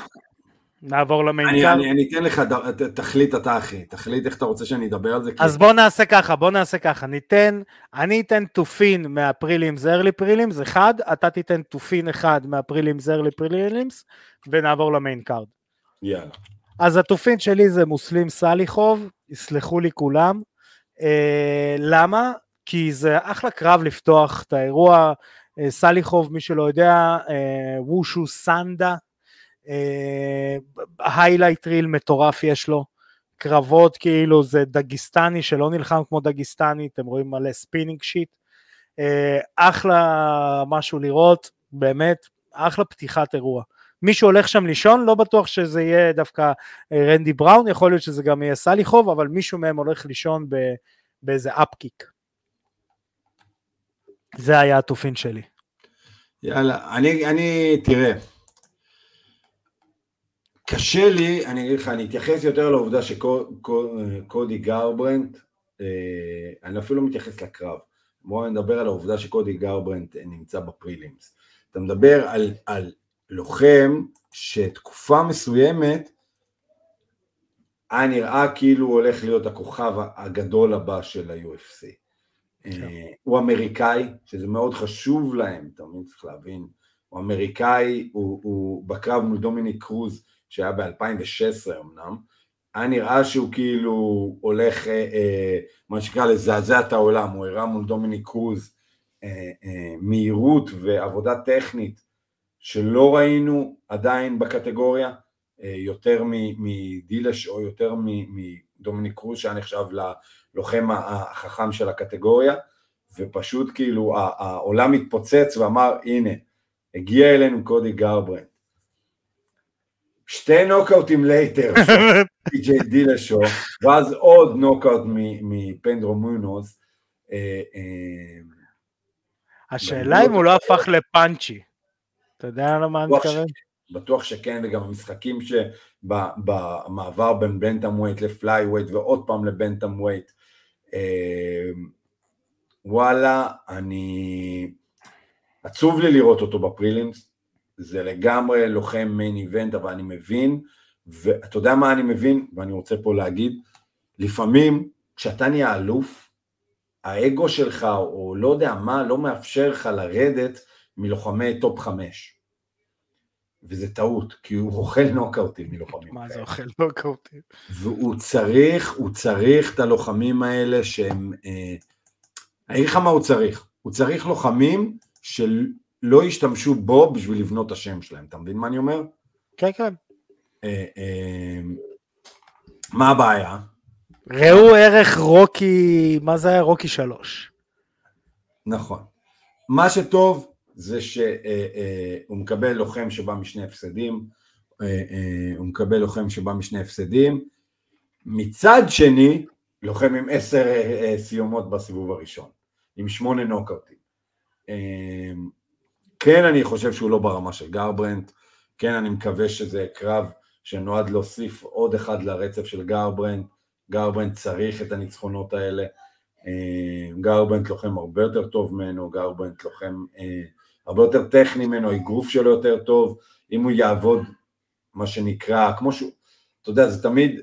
Speaker 1: נעבור ל
Speaker 2: main
Speaker 1: אני.
Speaker 2: אני, אני אתן לך, ת- תחליט אתה אחי, תחליט איך אתה רוצה שאני אדבר על זה. כי-
Speaker 1: אז בוא נעשה ככה, בוא נעשה ככה, ניתן, אני אתן top pick מה prelims early prelims אחד, אתה תיתן top pick אחד מה prelims early prelims, ונעבור ל main card.
Speaker 2: יאללה.
Speaker 1: אז ה top pick שלי זה מוסלים סליחוב, יסלחו לי כולם. אה, למה? כי זה אחלה קרב לפתוח את האירוע. אה, סליחוב, מי שלא יודע, אה, וושו סנדה, highlight reel מטורף יש לו. קרבות כאילו זה דגיסטני שלא נלחם כמו דגיסטני, אתם רואים מלא spinning shit. אה, אחלה משהו לראות, באמת, אחלה פתיחת אירוע. מי שהולך שם לישון, לא בטוח שזה יהיה דווקא אה, רנדי בראון, יכול להיות שזה גם יהיה סליחוב, אבל מישהו מהם הולך לישון באיזה אפקיק. זה היה התופין שלי.
Speaker 2: יאללה, אני, אני, תראה, קשה לי, אני אגיד לך, אני אתייחס יותר לעובדה שקודי גרברנט, אה, אני אפילו לא מתייחס לקרב, בואו נדבר על העובדה שקודי גרברנט נמצא בפרילימס. אתה מדבר על, על לוחם שתקופה מסוימת היה נראה כאילו הוא הולך להיות הכוכב הגדול הבא של ה-UFC. אה, הוא אמריקאי, שזה מאוד חשוב להם, אתה מבין, צריך להבין, הוא אמריקאי, הוא, הוא בקרב מול דומיניק קרוז, שהיה ב-2016 אמנם, היה נראה שהוא כאילו הולך, אה, אה, מה שנקרא, לזעזע את העולם, הוא הראה מול דומיניק קרוז אה, אה, מהירות ועבודה טכנית שלא ראינו עדיין בקטגוריה, אה, יותר מדילשו או יותר מדומיניק קרוז שהיה נחשב ללוחם החכם של הקטגוריה, ופשוט כאילו העולם התפוצץ ואמר הנה, הגיע אלינו קודי גרברנט. שתי נוקאוטים later, טי.ג'יי דילשו, ואז עוד נוקאוט מפדרו מונוז. אה,
Speaker 1: השאלה אם הוא לא הפך ל punchy. אתה יודע למה אני מתכוון?
Speaker 2: בטוח שכן, וגם המשחקים שבמעבר בין bantamweight ל flyweight ועוד פעם ל bantamweight, וואלה, אני... עצוב לי לראות אותו ב prelims, זה לגמרי לוחם main event, אבל אני מבין, ואתה יודע מה אני מבין, ואני רוצה פה להגיד, לפעמים כשאתה נהיה אלוף, האגו שלך, או לא יודע מה, לא מאפשר לך לרדת מלוחמי top חמש. וזה טעות, כי הוא אוכל נוקאוטים מלוחמים.
Speaker 1: מה זה אוכל נוקאוטים?
Speaker 2: והוא צריך, הוא צריך את הלוחמים האלה שהם... אה, אני אגיד לך מה הוא צריך, הוא צריך לוחמים שלא ישתמשו בו בשביל לבנות את השם שלהם, אתה מבין מה אני אומר?
Speaker 1: כן, כן.
Speaker 2: אה, אה, מה הבעיה?
Speaker 1: ראו ערך רוקי, מה זה היה? רוקי שלוש.
Speaker 2: נכון. מה שטוב זה שהוא מקבל לוחם שבא משני הפסדים, הוא מקבל לוחם שבא משני הפסדים, מצד שני, לוחם עם עשר סיומות בסיבוב הראשון, עם שמונה נוקאוטים. כן, אני חושב שהוא לא ברמה של גרברנט, כן, אני מקווה שזה קרב שנועד להוסיף עוד אחד לרצף של גרברנט, גרברנט צריך את הניצחונות האלה, גרברנט לוחם הרבה יותר טוב ממנו, גרברנט לוחם הרבה יותר טכני ממנו, האגרוף שלו יותר טוב, אם הוא יעבוד, מה שנקרא, כמו שהוא, אתה יודע, זה תמיד,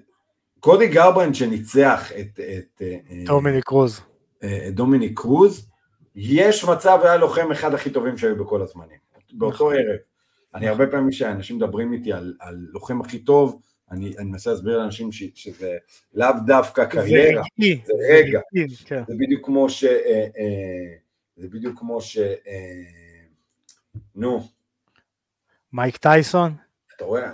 Speaker 2: קודי גרברנט שניצח את, את
Speaker 1: דומיניק קרוז,
Speaker 2: את דומיניק קרוז, יש מצב, היה לוחם אחד הכי טובים שהיו בכל הזמנים, באותו ערב. אני הרבה פעמים שאנשים מדברים איתי על, על לוחם הכי טוב, אני, אני מנסה להסביר לאנשים ש, שזה לאו דווקא קריירה,
Speaker 1: זה,
Speaker 2: זה רגע,
Speaker 1: כן.
Speaker 2: זה בדיוק כמו ש... אה, אה, זה בדיוק כמו ש... אה, נו.
Speaker 1: מייק טייסון?
Speaker 2: אתה רואה,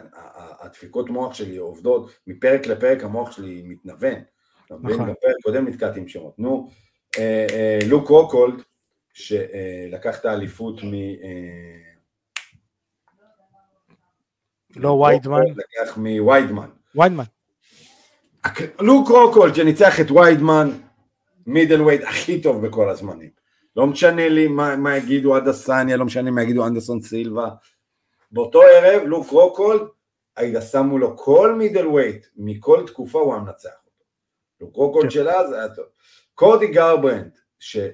Speaker 2: הדפיקות מוח שלי עובדות, מפרק לפרק המוח שלי מתנוון. נכון. בפרק קודם נתקעתי עם שמות. נו, לוק רוקולד, שלקח את האליפות מ... אה,
Speaker 1: לא ויידמן.
Speaker 2: לקח מוויידמן.
Speaker 1: ויידמן.
Speaker 2: לוק רוקולד שניצח את ויידמן, middleweight הכי טוב בכל הזמנים. לא משנה לי מה, מה יגידו אדסניה, לא משנה מה יגידו אנדרסון סילבה. באותו ערב, לוק רוקולד, היית שם לו כל middleweight, מכל תקופה הוא היה מנצח אותו. לוק רוקולד כן. של אז היה טוב. קודי גרברנט,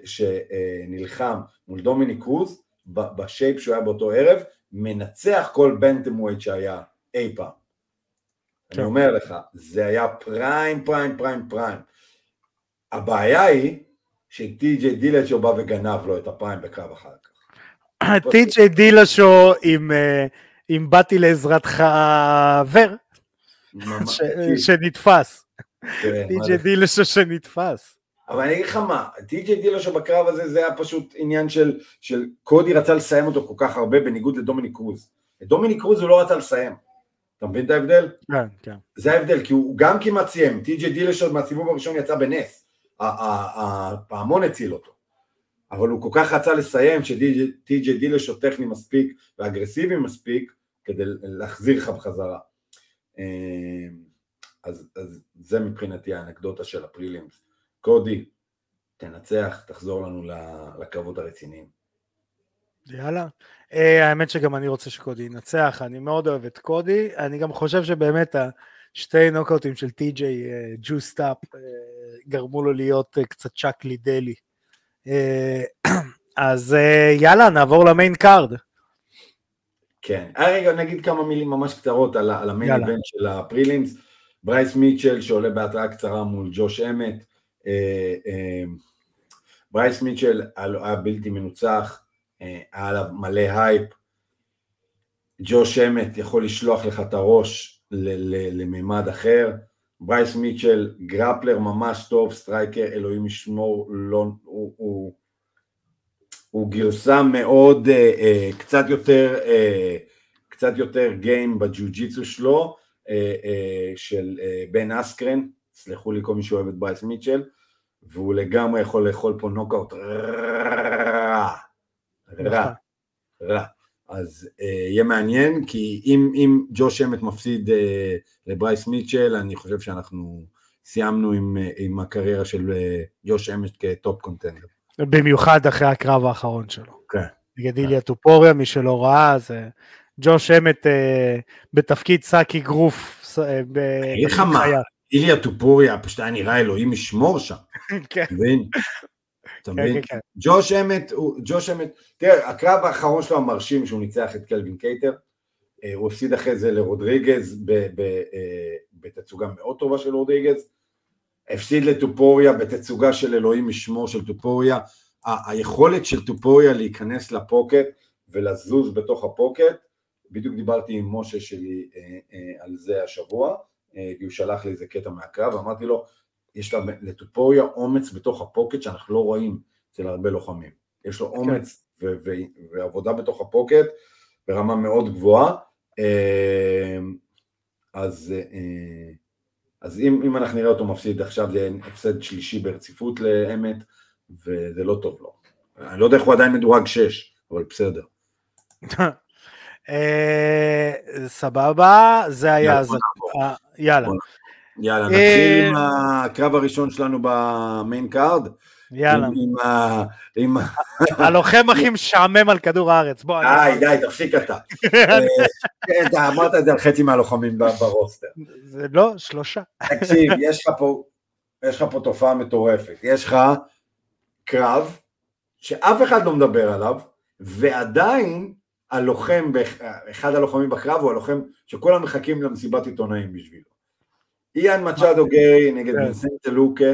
Speaker 2: שנלחם מול דומיניק קרוז, ב shape שהוא היה באותו ערב, מנצח כל bantamweight שהיה אי פעם. אני אומר לך, זה היה prime, prime, prime, prime. הבעיה היא שטי.ג'יי דילשו בא וגנב לו את ה prime בקרב אחר כך.
Speaker 1: טי.ג'יי דילשו עם, עם באתי לעזרתך ור, ש- שנתפס.
Speaker 2: כן,
Speaker 1: טי.ג'יי דילשו שנתפס.
Speaker 2: אבל אני אגיד לך מה, טי.ג'יי דילשו בקרב הזה זה היה פשוט עניין של, של קודי רצה לסיים אותו כל כך הרבה בניגוד לדומיניק קרוז. את דומיניק קרוז הוא לא רצה לסיים. אתה מבין את ההבדל?
Speaker 1: כן, כן.
Speaker 2: זה ההבדל, כי הוא גם כמעט סיים, טי.ג'יי דילשו מהסיבוב הראשון יצא בנס, הפעמון הציל אותו. אבל הוא כל כך רצה לסיים שטי.ג'יי דילשו טכני מספיק ואגרסיבי מספיק כדי להחזיר לך בחזרה. אה, אז, אז זה מבחינתי האנקדוטה של הפרילימס. קודי, תנצח, תחזור לנו לקרבות הרציניים.
Speaker 1: יאללה. Uh, האמת שגם אני רוצה שקודי ינצח, אני מאוד אוהב את קודי, אני גם חושב שבאמת השתי נוקאוטים של טי.ג'יי ג'וסטאפ גרמו לו להיות אה, קצת צ'אק לידל. אה, אז אה, יאללה, נעבור ל main card.
Speaker 2: כן, אה, רגע נגיד כמה מילים ממש קצרות על, ה
Speaker 1: main
Speaker 2: event של ה prelims, ברייס מיטשל שעולה בהתראה קצרה מול ג'וש אמת, אה, אה, ברייס מיטשל היה בלתי מנוצח, אה, היה עליו מלא הייפ, ג'וש אמת יכול לשלוח לך את הראש לממד אחר, ברייס מיטשל grappler ממש טוב, striker, אלוהים ישמור, לא, הוא, הוא, הוא גרסה מאוד, אה, אה, קצת יותר, אה, קצת יותר game בג'ו-ג'יצו שלו, אה, אה, של אה, בן אסקרן, סלחו לי כל מי שאוהב את ברייס מיטשל, והוא לגמרי יכול לאכול פה נוקאוט רע, רע, רע. אז אה, יהיה מעניין, כי אם, אם ג'וש אמת מפסיד אה, לברייס מיטשל, אני חושב שאנחנו סיימנו עם, אה, עם הקריירה של אה, ג'וש אמת כ top contender.
Speaker 1: במיוחד אחרי הקרב האחרון שלו.
Speaker 2: כן.
Speaker 1: נגד איליה טופוריה, מי שלא ראה, זה ג'וש אמת אה, בתפקיד שק אגרוף. אה, ב-
Speaker 2: אגיד לך מה. איליה טופוריה פשוט היה נראה אלוהים ישמור שם,
Speaker 1: כן,
Speaker 2: אתה מבין? אתה
Speaker 1: כן,
Speaker 2: מבין?
Speaker 1: כן.
Speaker 2: ג'וש אמת, ג'וש אמת, תראה, הקרב האחרון שלו המרשים שהוא ניצח את קלווין קייטר, אה, הוא הפסיד אחרי זה לרודריגז אה, בתצוגה מאוד טובה של רודריגז, הפסיד לטופוריה בתצוגה של אלוהים ישמור של טופוריה, היכולת של טופוריה להיכנס לפוקט ולזוז בתוך הפוקט, בדיוק דיברתי עם משה שלי אה, על זה השבוע, כי הוא שלח לי איזה קטע מהקרב, אמרתי לו, יש לה- לטופוריה אומץ בתוך הפוקט שאנחנו לא רואים אצל הרבה לוחמים. יש לו אומץ ו- ו- ועבודה בתוך ה pocket ברמה מאוד גבוהה. אה, אז, אה, אז אם, אם אנחנו נראה אותו מפסיד עכשיו זה הפסד שלישי ברציפות לאמת, וזה לא טוב לו. אני לא יודע איך הוא עדיין מדורג 6, אבל בסדר.
Speaker 1: אה, סבבה, זה היה...
Speaker 2: יאללה.
Speaker 1: אה, יאללה, אה,
Speaker 2: נתחיל עם הקרב הראשון שלנו ב main card.
Speaker 1: יאללה.
Speaker 2: עם, ה-
Speaker 1: הלוחם הכי משעמם על כדור הארץ, בוא.
Speaker 2: די, די, תפסיק אתה. כן, אתה אמרת את זה על חצי מהלוחמים ברוסטר.
Speaker 1: זה לא, שלושה.
Speaker 2: תקשיב, יש לך פה, יש לך פה תופעה מטורפת. יש לך קרב שאף אחד לא מדבר עליו, ועדיין הלוחם, אחד הלוחמים בקרב הוא הלוחם שכולם מחכים למסיבת עיתונאים בשבילו. איאן מצ'אדו גיי נגד
Speaker 1: כן.
Speaker 2: וינסנטה לוקה,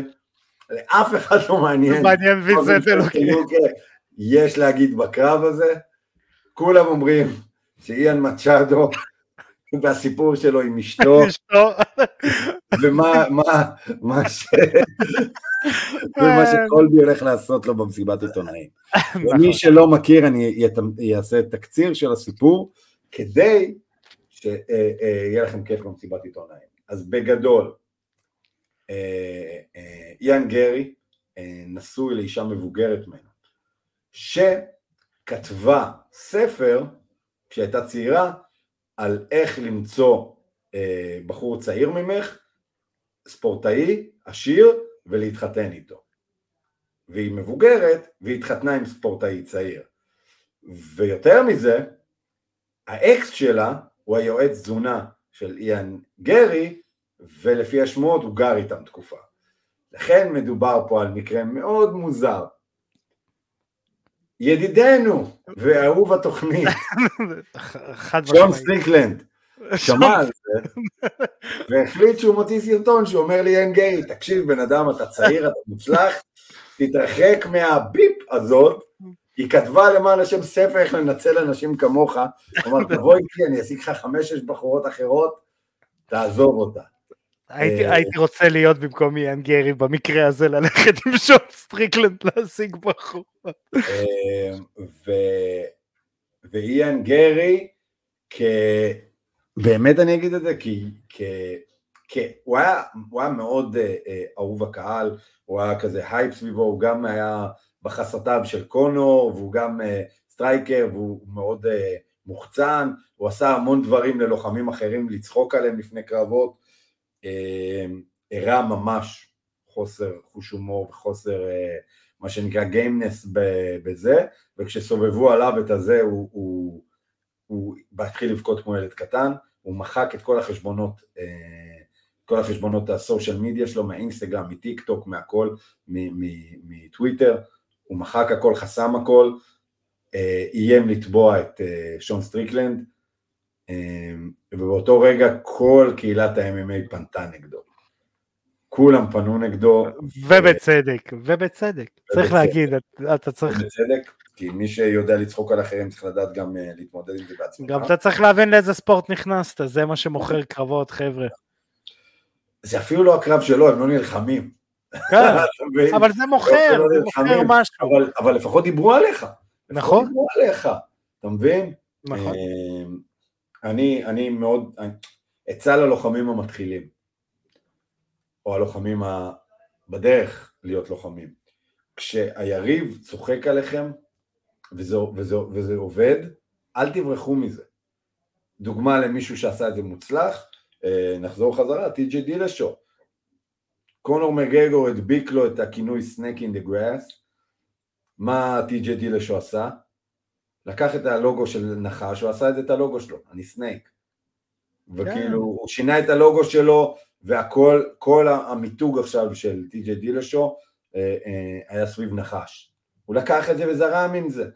Speaker 2: לאף אחד לא מעניין.
Speaker 1: מעניין וינסנט אלוקי.
Speaker 2: לוקה יש להגיד בקרב הזה, כולם אומרים שאיאן מצ'אדו והסיפור שלו עם אשתו. ומה מה, מה, ש... ומה שקולבי הולך לעשות לו במסיבת עיתונאים.
Speaker 1: נכון.
Speaker 2: ומי שלא מכיר, אני אעשה תקציר של הסיפור, כדי שיהיה לכם כיף במסיבת עיתונאים. אז בגדול, אה, אה, איאן גרי אה, נשוי לאישה מבוגרת ממנו, שכתבה ספר, כשהייתה צעירה, על איך למצוא אה, בחור צעיר ממך, ספורטאי, עשיר, ולהתחתן איתו. והיא מבוגרת, והיא התחתנה עם ספורטאי צעיר. ויותר מזה, האקס שלה הוא היועץ תזונה של איאן גרי, ולפי השמועות הוא גר איתם תקופה. לכן מדובר פה על מקרה מאוד מוזר. ידידנו ואהוב התוכנית,
Speaker 1: שון
Speaker 2: סטריקלנד, שמע על והחליט שהוא מוציא סרטון שאומר לי, איאן גרי, תקשיב בן אדם, אתה צעיר, אתה מוצלח, תתרחק מה beep הזאת, היא כתבה למען השם ספר איך לנצל אנשים כמוך, אמר, תבוא איתי, אני אשיג לך חמש-שש בחורות אחרות, תעזוב אותה.
Speaker 1: הייתי,
Speaker 2: אה,
Speaker 1: רוצה להיות במקום איאן גרי במקרה הזה, ללכת עם שון סטריקלנד להשיג בחור.
Speaker 2: אה, ואיאן גרי. באמת אני אגיד את זה, כי, כי, כי הוא, היה, הוא היה מאוד uh, uh, אהוב הקהל, הוא היה כזה הייפ סביבו, הוא גם היה בחסותיו של קונור, והוא גם uh, סטרייקר, והוא מאוד uh, מוחצן, הוא עשה המון דברים ללוחמים אחרים לצחוק עליהם לפני קרבות, הראה uh, ממש חוסר חוש הומור וחוסר uh, מה שנקרא gameness בזה, וכשסובבו עליו את הזה הוא, הוא, הוא התחיל לבכות כמו ילד קטן, הוא מחק את כל החשבונות, אה, כל החשבונות ה social media שלו, מהאינסטגרם, מטיק טוק, מהכל, מטוויטר, הוא מחק הכל, חסם הכל, אה, איים לתבוע את אה, שון סטריקלנד, ובאותו רגע כל קהילת ה-MMA פנתה נגדו. כולם פנו נגדו.
Speaker 1: ובצדק, ובצדק. צריך להגיד, אתה צריך...
Speaker 2: ובצדק, כי מי שיודע לצחוק על אחרים צריך לדעת גם uh, להתמודד עם זה בעצמך.
Speaker 1: גם אתה צריך להבין לאיזה ספורט נכנסת, זה מה שמוכר קרבות, חבר'ה.
Speaker 2: זה אפילו לא הקרב שלו, הם לא נלחמים.
Speaker 1: כן, אבל זה מוכר, לא זה מוכר משהו.
Speaker 2: אבל, אבל לפחות דיברו עליך.
Speaker 1: נכון.
Speaker 2: דיברו עליך, אתה מבין?
Speaker 1: נכון.
Speaker 2: אמ, אני, אני מאוד, עצה ללוחמים המתחילים, או הלוחמים ה... בדרך להיות לוחמים. כשהיריב צוחק עליכם, וזה, וזה, וזה עובד, אל תברחו מזה. דוגמה למישהו שעשה את זה מוצלח, אה, נחזור חזרה, טי.ג'י דילשו. קונור מגגור הדביק לו את הכינוי snake in the grass, מה טי.ג'י דילשו עשה? לקח את הלוגו של נחש, הוא עשה את זה את הלוגו שלו, אני snake. וכאילו, yeah. הוא שינה את הלוגו שלו, והכל, כל המיתוג עכשיו של טי.ג'י דילשו אה, אה, היה סביב נחש. הוא לקח את זה וזרם עם זה.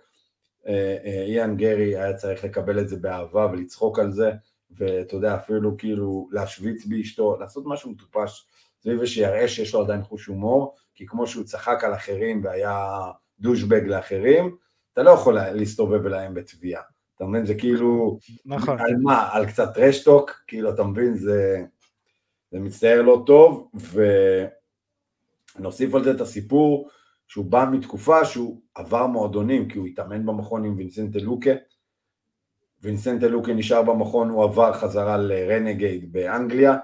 Speaker 2: אה, אה, איאן גרי היה צריך לקבל את זה באהבה ולצחוק על זה, ואתה יודע, אפילו כאילו להשוויץ באשתו, לעשות משהו מטופש סביב ושיראה שיש לו עדיין חוש הומור, כי כמו שהוא צחק על אחרים והיה דושבג לאחרים, אתה לא יכול להסתובב ולהם בתביעה. אתה מבין? זה כאילו,
Speaker 1: נכון.
Speaker 2: על מה? על קצת trash talk? כאילו, אתה מבין? זה, זה מצטייר לא טוב, ונוסיף על זה את הסיפור שהוא בא מתקופה שהוא עבר מועדונים, כי הוא התאמן במכון עם וינסנטה לוקה, וינסנטה לוקה נשאר במכון, הוא עבר חזרה ל Renegade באנגליה,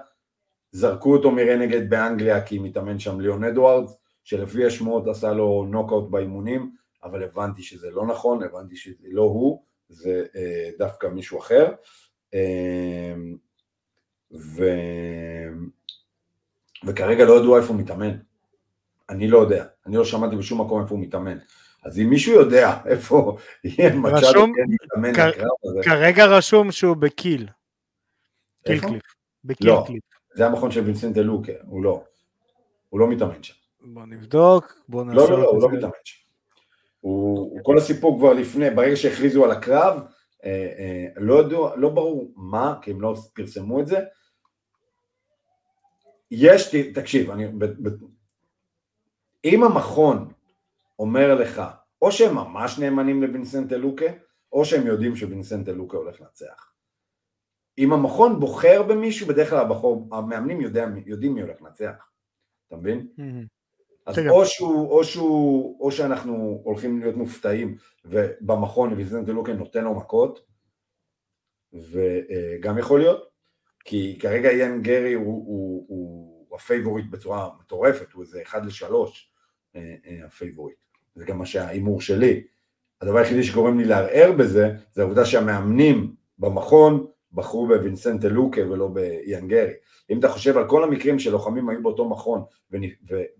Speaker 2: זרקו אותו מ Renegade באנגליה כי מתאמן שם ליאון אדוארדס, שלפי השמועות עשה לו נוקאוט באימונים, אבל הבנתי שזה לא נכון, הבנתי שזה לא הוא, זה אה, דווקא מישהו אחר. אה, ו... וכרגע לא ידעו איפה הוא מתאמן. אני לא יודע, אני לא שמעתי בשום מקום איפה הוא מתאמן. אז אם מישהו יודע איפה יהיה מצ'אדו כן מתאמן לקרב הזה...
Speaker 1: כרגע רשום שהוא בקיל. קיל קליף. בקיל
Speaker 2: לא,
Speaker 1: קליף.
Speaker 2: זה המכון של וינסנט אלוקה, הוא לא. הוא לא מתאמן שם.
Speaker 1: בוא נבדוק, בוא נעשה...
Speaker 2: לא, לא, לא, הוא לא מתאמן שם. הוא, הוא כל הסיפור כבר לפני, ברגע שהכריזו על הקרב, אה, אה, לא, ידוע, לא ברור מה, כי הם לא פרסמו את זה. יש, תקשיב, אני, ב, ב, אם המכון אומר לך, או שהם ממש נאמנים לווינסנט אלוקה, או שהם יודעים שווינסנט אלוקה הולך לנצח. אם המכון בוחר במישהו, בדרך כלל הבחור, המאמנים יודע, יודעים מי הולך לנצח, אתה מבין? אז או, שהוא, או, שהוא, או שאנחנו הולכים להיות מופתעים ובמכון וינסנטה לוקה נותן לו מכות, וגם יכול להיות, כי כרגע איאן גרי הוא, הוא, הוא ה favorite בצורה מטורפת, הוא איזה אחד לשלוש, ה favorite. זה גם מה שההימור שלי. הדבר היחידי שגורם לי לערער בזה, זה העובדה שהמאמנים במכון בחרו בווינסנטה לוקה ולא באיאן גרי. אם אתה חושב על כל המקרים שלוחמים היו באותו מכון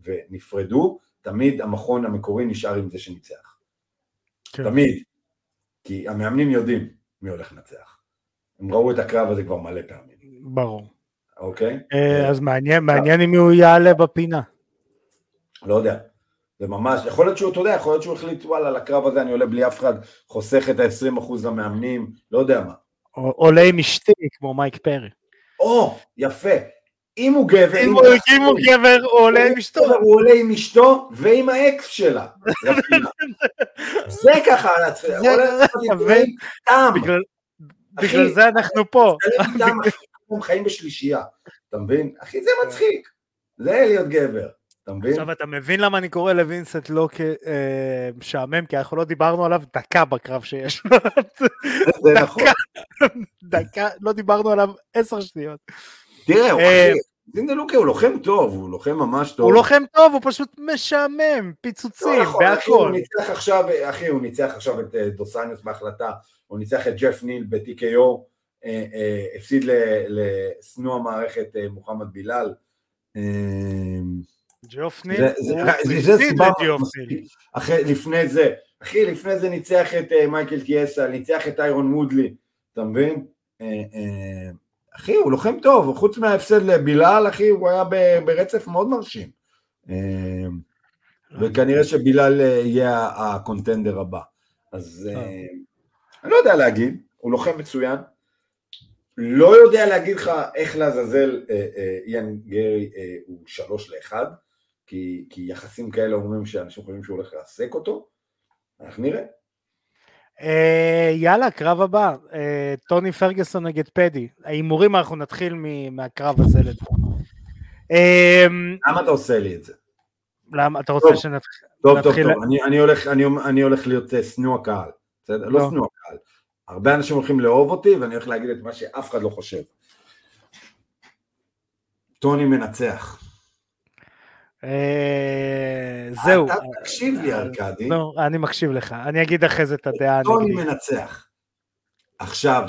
Speaker 2: ונפרדו, תמיד המכון המקורי נשאר עם זה שניצח. כן. תמיד. כי המאמנים יודעים מי הולך לנצח. הם ראו את הקרב הזה כבר מלא פעמים.
Speaker 1: ברור.
Speaker 2: אוקיי?
Speaker 1: אה, אז מעניין, מעניין אם הוא יעלה בפינה.
Speaker 2: לא יודע. זה ממש, יכול להיות שהוא, אתה יודע, יכול להיות שהוא החליט, וואלה, לקרב הזה אני עולה בלי אף אחד, חוסך את ה-20% למאמנים, לא יודע מה.
Speaker 1: עולה עם אשתי כמו מייק פרי.
Speaker 2: או, יפה. אם הוא גבר,
Speaker 1: אם הוא אם הוא גבר, הוא עולה עם אשתו.
Speaker 2: הוא עולה עם אשתו ועם האקס שלה. זה ככה, טעם.
Speaker 1: בגלל זה אנחנו פה.
Speaker 2: הם חיים בשלישייה, אתה מבין? אחי, זה מצחיק. זה להיות גבר. אתה מבין?
Speaker 1: עכשיו אתה מבין למה אני קורא לווינסט לא כמשעמם, כי אנחנו לא דיברנו עליו דקה בקרב שיש לו.
Speaker 2: זה נכון.
Speaker 1: דקה, לא דיברנו עליו עשר שניות.
Speaker 2: תראה, אחי, זינדלוקה הוא לוחם טוב, הוא לוחם ממש טוב.
Speaker 1: הוא לוחם טוב, הוא פשוט משעמם, פיצוצים, בהכל.
Speaker 2: הוא ניצח עכשיו, אחי, הוא ניצח עכשיו את דוסניוס בהחלטה, הוא ניצח את ג'ף ניל ב-TKO, הפסיד לשנוא המערכת מוחמד בילאל.
Speaker 1: ג'יופני,
Speaker 2: זה אחרי, לפני זה, אחי, לפני זה ניצח את מייקל קיאסה, ניצח את איירון מודלי, אתה מבין? אחי, הוא לוחם טוב, חוץ מההפסד לבילאל, אחי, הוא היה ברצף מאוד מרשים. וכנראה שבילאל יהיה הקונטנדר הבא. אז אני לא יודע להגיד, הוא לוחם מצוין. לא יודע להגיד לך איך לעזאזל איאן גרי הוא שלוש לאחד. כי, כי יחסים כאלה אומרים שאנשים חושבים שהוא הולך להעסק אותו, אנחנו נראה.
Speaker 1: Uh, יאללה, קרב הבא, uh, טוני פרגוסון נגד פדי. ההימורים אנחנו נתחיל מהקרב הזה לדוגמה.
Speaker 2: Uh, למה אתה עושה לי את זה?
Speaker 1: למה, אתה רוצה טוב, שנתחיל?
Speaker 2: טוב, טוב, טוב, אני, אני, הולך, אני, אני הולך להיות שנוא הקהל, בסדר? לא, לא שנוא הקהל. הרבה אנשים הולכים לאהוב אותי ואני הולך להגיד את מה שאף אחד לא חושב. טוני מנצח.
Speaker 1: אה, זהו.
Speaker 2: אתה תקשיב לי, ארכדי.
Speaker 1: לא, אני מקשיב לך. אני אגיד אחרי זה את הדעה
Speaker 2: הנגדית. טוני מנצח. עכשיו,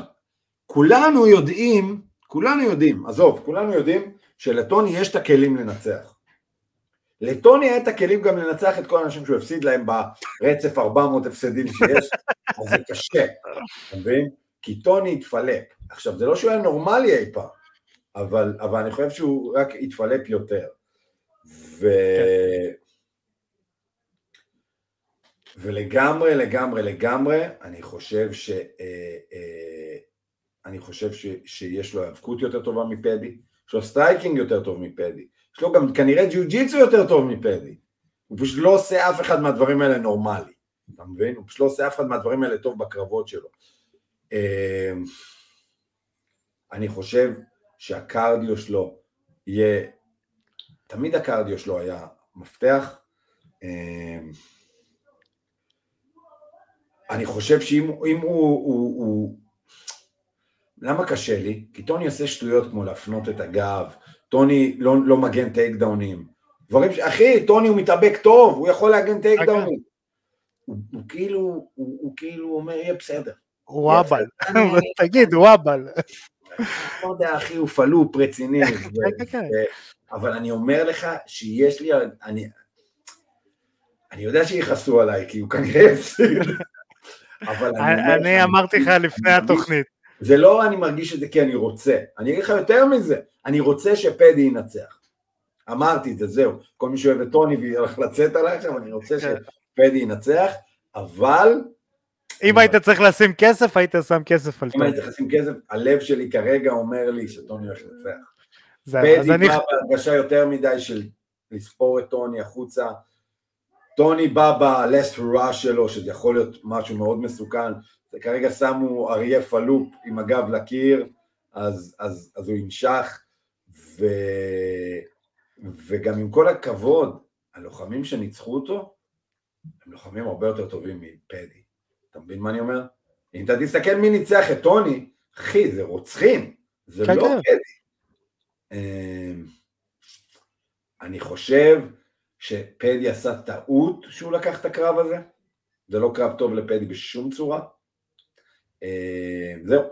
Speaker 2: כולנו יודעים, כולנו יודעים, עזוב, כולנו יודעים שלטוני יש את הכלים לנצח. לטוני היה את הכלים גם לנצח את כל האנשים שהוא הפסיד להם ברצף 400 הפסדים שיש, אז זה קשה, אתה מבין? כי טוני התפלק. עכשיו, זה לא שהוא היה נורמלי אי פעם, אבל, אבל אני חושב שהוא רק התפלק יותר. ו... ולגמרי, לגמרי, לגמרי, אני חושב ש... אה, אה, אני חושב ש... שיש לו האבקות יותר טובה מפדי, יש לו striking יותר טוב מפדי, יש לו גם כנראה ג'יו-ג'יצו יותר טוב מפדי, הוא פשוט לא עושה אף אחד מהדברים האלה נורמלי, אתה מבין? הוא פשוט לא עושה אף אחד מהדברים האלה טוב בקרבות שלו. אה, אני חושב שהקרדיו שלו יהיה תמיד הקרדיו שלו היה מפתח. אמ, אני חושב שאם הוא, הוא, הוא, הוא... למה קשה לי? כי טוני עושה שטויות כמו להפנות את הגב, טוני לא, לא מגן טייק דאונים. דברים ש... אחי, טוני הוא מתאבק טוב, הוא יכול להגן טייק דאונים. הוא, הוא כאילו, הוא, הוא כאילו אומר, יהיה בסדר.
Speaker 1: הוא אבל, תגיד, הוא אבל.
Speaker 2: לא יודע, אחי, הוא פלופ רציני. אבל אני אומר לך שיש לי, אני, אני יודע שיכעסו עליי, כי הוא כנראה הפסיד.
Speaker 1: אבל אני, אני אמרתי לך לפני התוכנית.
Speaker 2: זה לא אני מרגיש את זה כי אני רוצה, אני אגיד לך יותר מזה, אני רוצה שפדי ינצח. אמרתי את זה, זהו. כל מי שאוהב את טוני והולך לצאת עליי עכשיו, אני רוצה כן. שפדי ינצח, אבל...
Speaker 1: אם היית צריך לשים כסף, היית שם כסף על
Speaker 2: טוני. אם היית צריך לשים כסף, הלב שלי כרגע אומר לי שטוני הולך לנצח. פדי אני... בא בהרגשה יותר מדי של לספור את טוני החוצה. טוני בא בלסט רע שלו, שזה יכול להיות משהו מאוד מסוכן. כרגע שמו אריה פלופ עם הגב לקיר, אז, אז, אז הוא ינשך, ו... וגם עם כל הכבוד, הלוחמים שניצחו אותו, הם לוחמים הרבה יותר טובים מפדי. אתה מבין מה אני אומר? אם אתה תסתכל מי ניצח את טוני, אחי, זה רוצחים, זה כן, לא כן. פדי. אמ, אני חושב שפדי עשה טעות שהוא לקח את הקרב הזה, זה לא קרב טוב לפדי בשום צורה. אמ, זהו,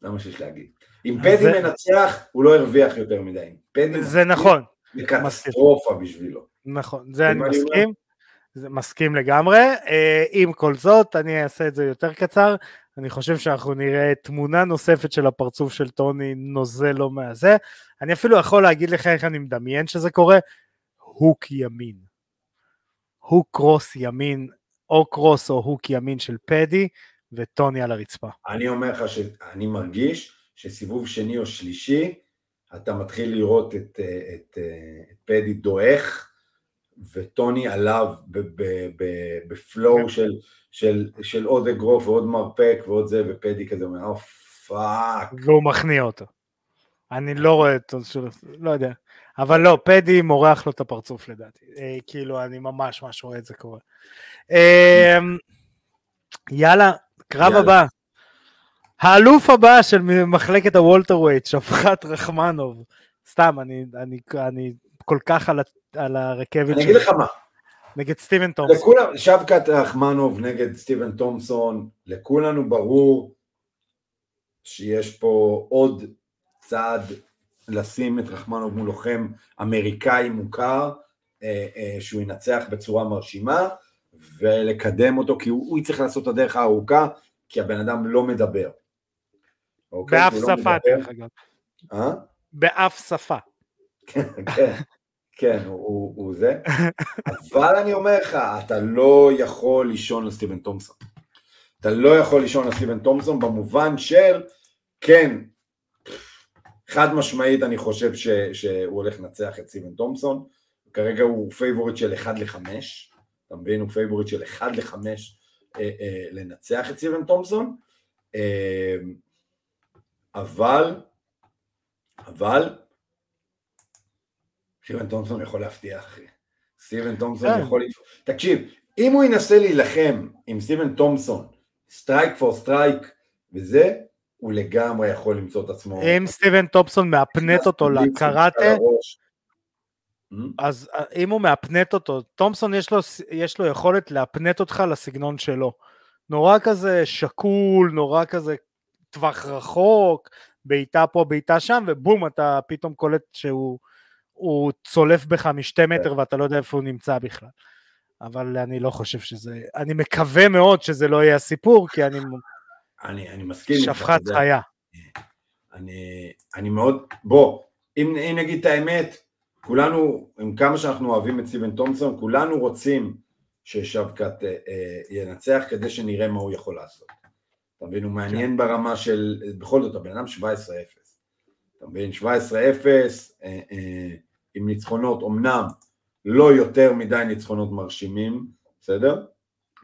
Speaker 2: זה מה שיש להגיד. אם פדי מנצח, הוא לא הרוויח יותר מדי.
Speaker 1: זה נכון.
Speaker 2: זה קטסטרופה בשבילו.
Speaker 1: נכון, זה אני מסכים. מסכים לגמרי. אה, עם כל זאת, אני אעשה את זה יותר קצר. אני חושב שאנחנו נראה תמונה נוספת של הפרצוף של טוני נוזל לא מהזה. אני אפילו יכול להגיד לך איך אני מדמיין שזה קורה, הוק ימין. הוק קרוס ימין, או cross או hook ימין של פדי, וטוני על הרצפה.
Speaker 2: אני אומר לך שאני מרגיש שסיבוב שני או שלישי, אתה מתחיל לראות את, אה, את, אה, את פדי דועך, וטוני עליו ב flow כן. של, של, של עוד אגרוף ועוד מרפק ועוד זה, ופדי כזה אומר, או fuck.
Speaker 1: והוא מכניע אותו. אני לא רואה את זה, לא יודע. אבל לא, פדי מורח לו את הפרצוף לדעתי. אה, כאילו, אני ממש ממש רואה את זה קורה. אה, יאללה, קרב יאללה. הבא. האלוף הבא של מחלקת הוולטר ווייט, שפחת רחמנוב. סתם, אני, אני, אני כל כך על, על הרכבת
Speaker 2: אני אגיד לך מה.
Speaker 1: נגד סטיבן תומסון.
Speaker 2: לכולם, שבקת רחמנוב נגד סטיבן תומסון, לכולנו ברור שיש פה עוד צעד לשים את רחמנוב מול לוחם אמריקאי מוכר, אה, אה, שהוא ינצח בצורה מרשימה, ולקדם אותו, כי הוא, הוא יצטרך לעשות את הדרך הארוכה, כי הבן אדם לא מדבר.
Speaker 1: אוקיי? באף לא שפה, דרך אגב.
Speaker 2: אה?
Speaker 1: באף שפה.
Speaker 2: כן, כן, כן, הוא, הוא, זה. אבל אני אומר לך, אתה לא יכול לישון על סטיבן תומסון. אתה לא יכול לישון על סטיבן תומסון במובן של, כן, חד משמעית אני חושב ש, שהוא הולך לנצח את סטיבן תומסון, כרגע הוא favorite של 1 ל-5, אתה מבין? הוא favorite של 1 ל-5 אה, אה, לנצח את סטיבן תומסון, אה, אבל, אבל, סטיבן תומסון יכול להפתיע אחי, סטיבן תומסון כן. יכול, תקשיב, אם הוא ינסה להילחם עם סטיבן תומסון, strike for strike וזה, הוא לגמרי יכול למצוא את עצמו.
Speaker 1: אם סטיבן תומפסון מאפנט אותו לקראטה, hmm? אז אם הוא מאפנט אותו, תומפסון יש לו, יש לו יכולת לאפנט אותך לסגנון שלו. נורא כזה שקול, נורא כזה טווח רחוק, בעיטה פה, בעיטה שם, ובום, אתה פתאום קולט שהוא צולף בך משתי מטר כן. ואתה לא יודע איפה הוא נמצא בכלל. אבל אני לא חושב שזה, אני מקווה מאוד שזה לא יהיה הסיפור, כי אני
Speaker 2: אני, אני מסכים.
Speaker 1: שפחת חיה.
Speaker 2: אני, אני מאוד, בוא, אם, אם נגיד את האמת, כולנו, עם כמה שאנחנו אוהבים את סטיבן תומסון, כולנו רוצים ששבקת אה, אה, ינצח כדי שנראה מה הוא יכול לעשות. אתה מבין, הוא מעניין כן. ברמה של, בכל זאת, הבן אדם 17-0. אתה מבין, 17-0 אה, אה, עם ניצחונות, אמנם לא יותר מדי ניצחונות מרשימים, בסדר?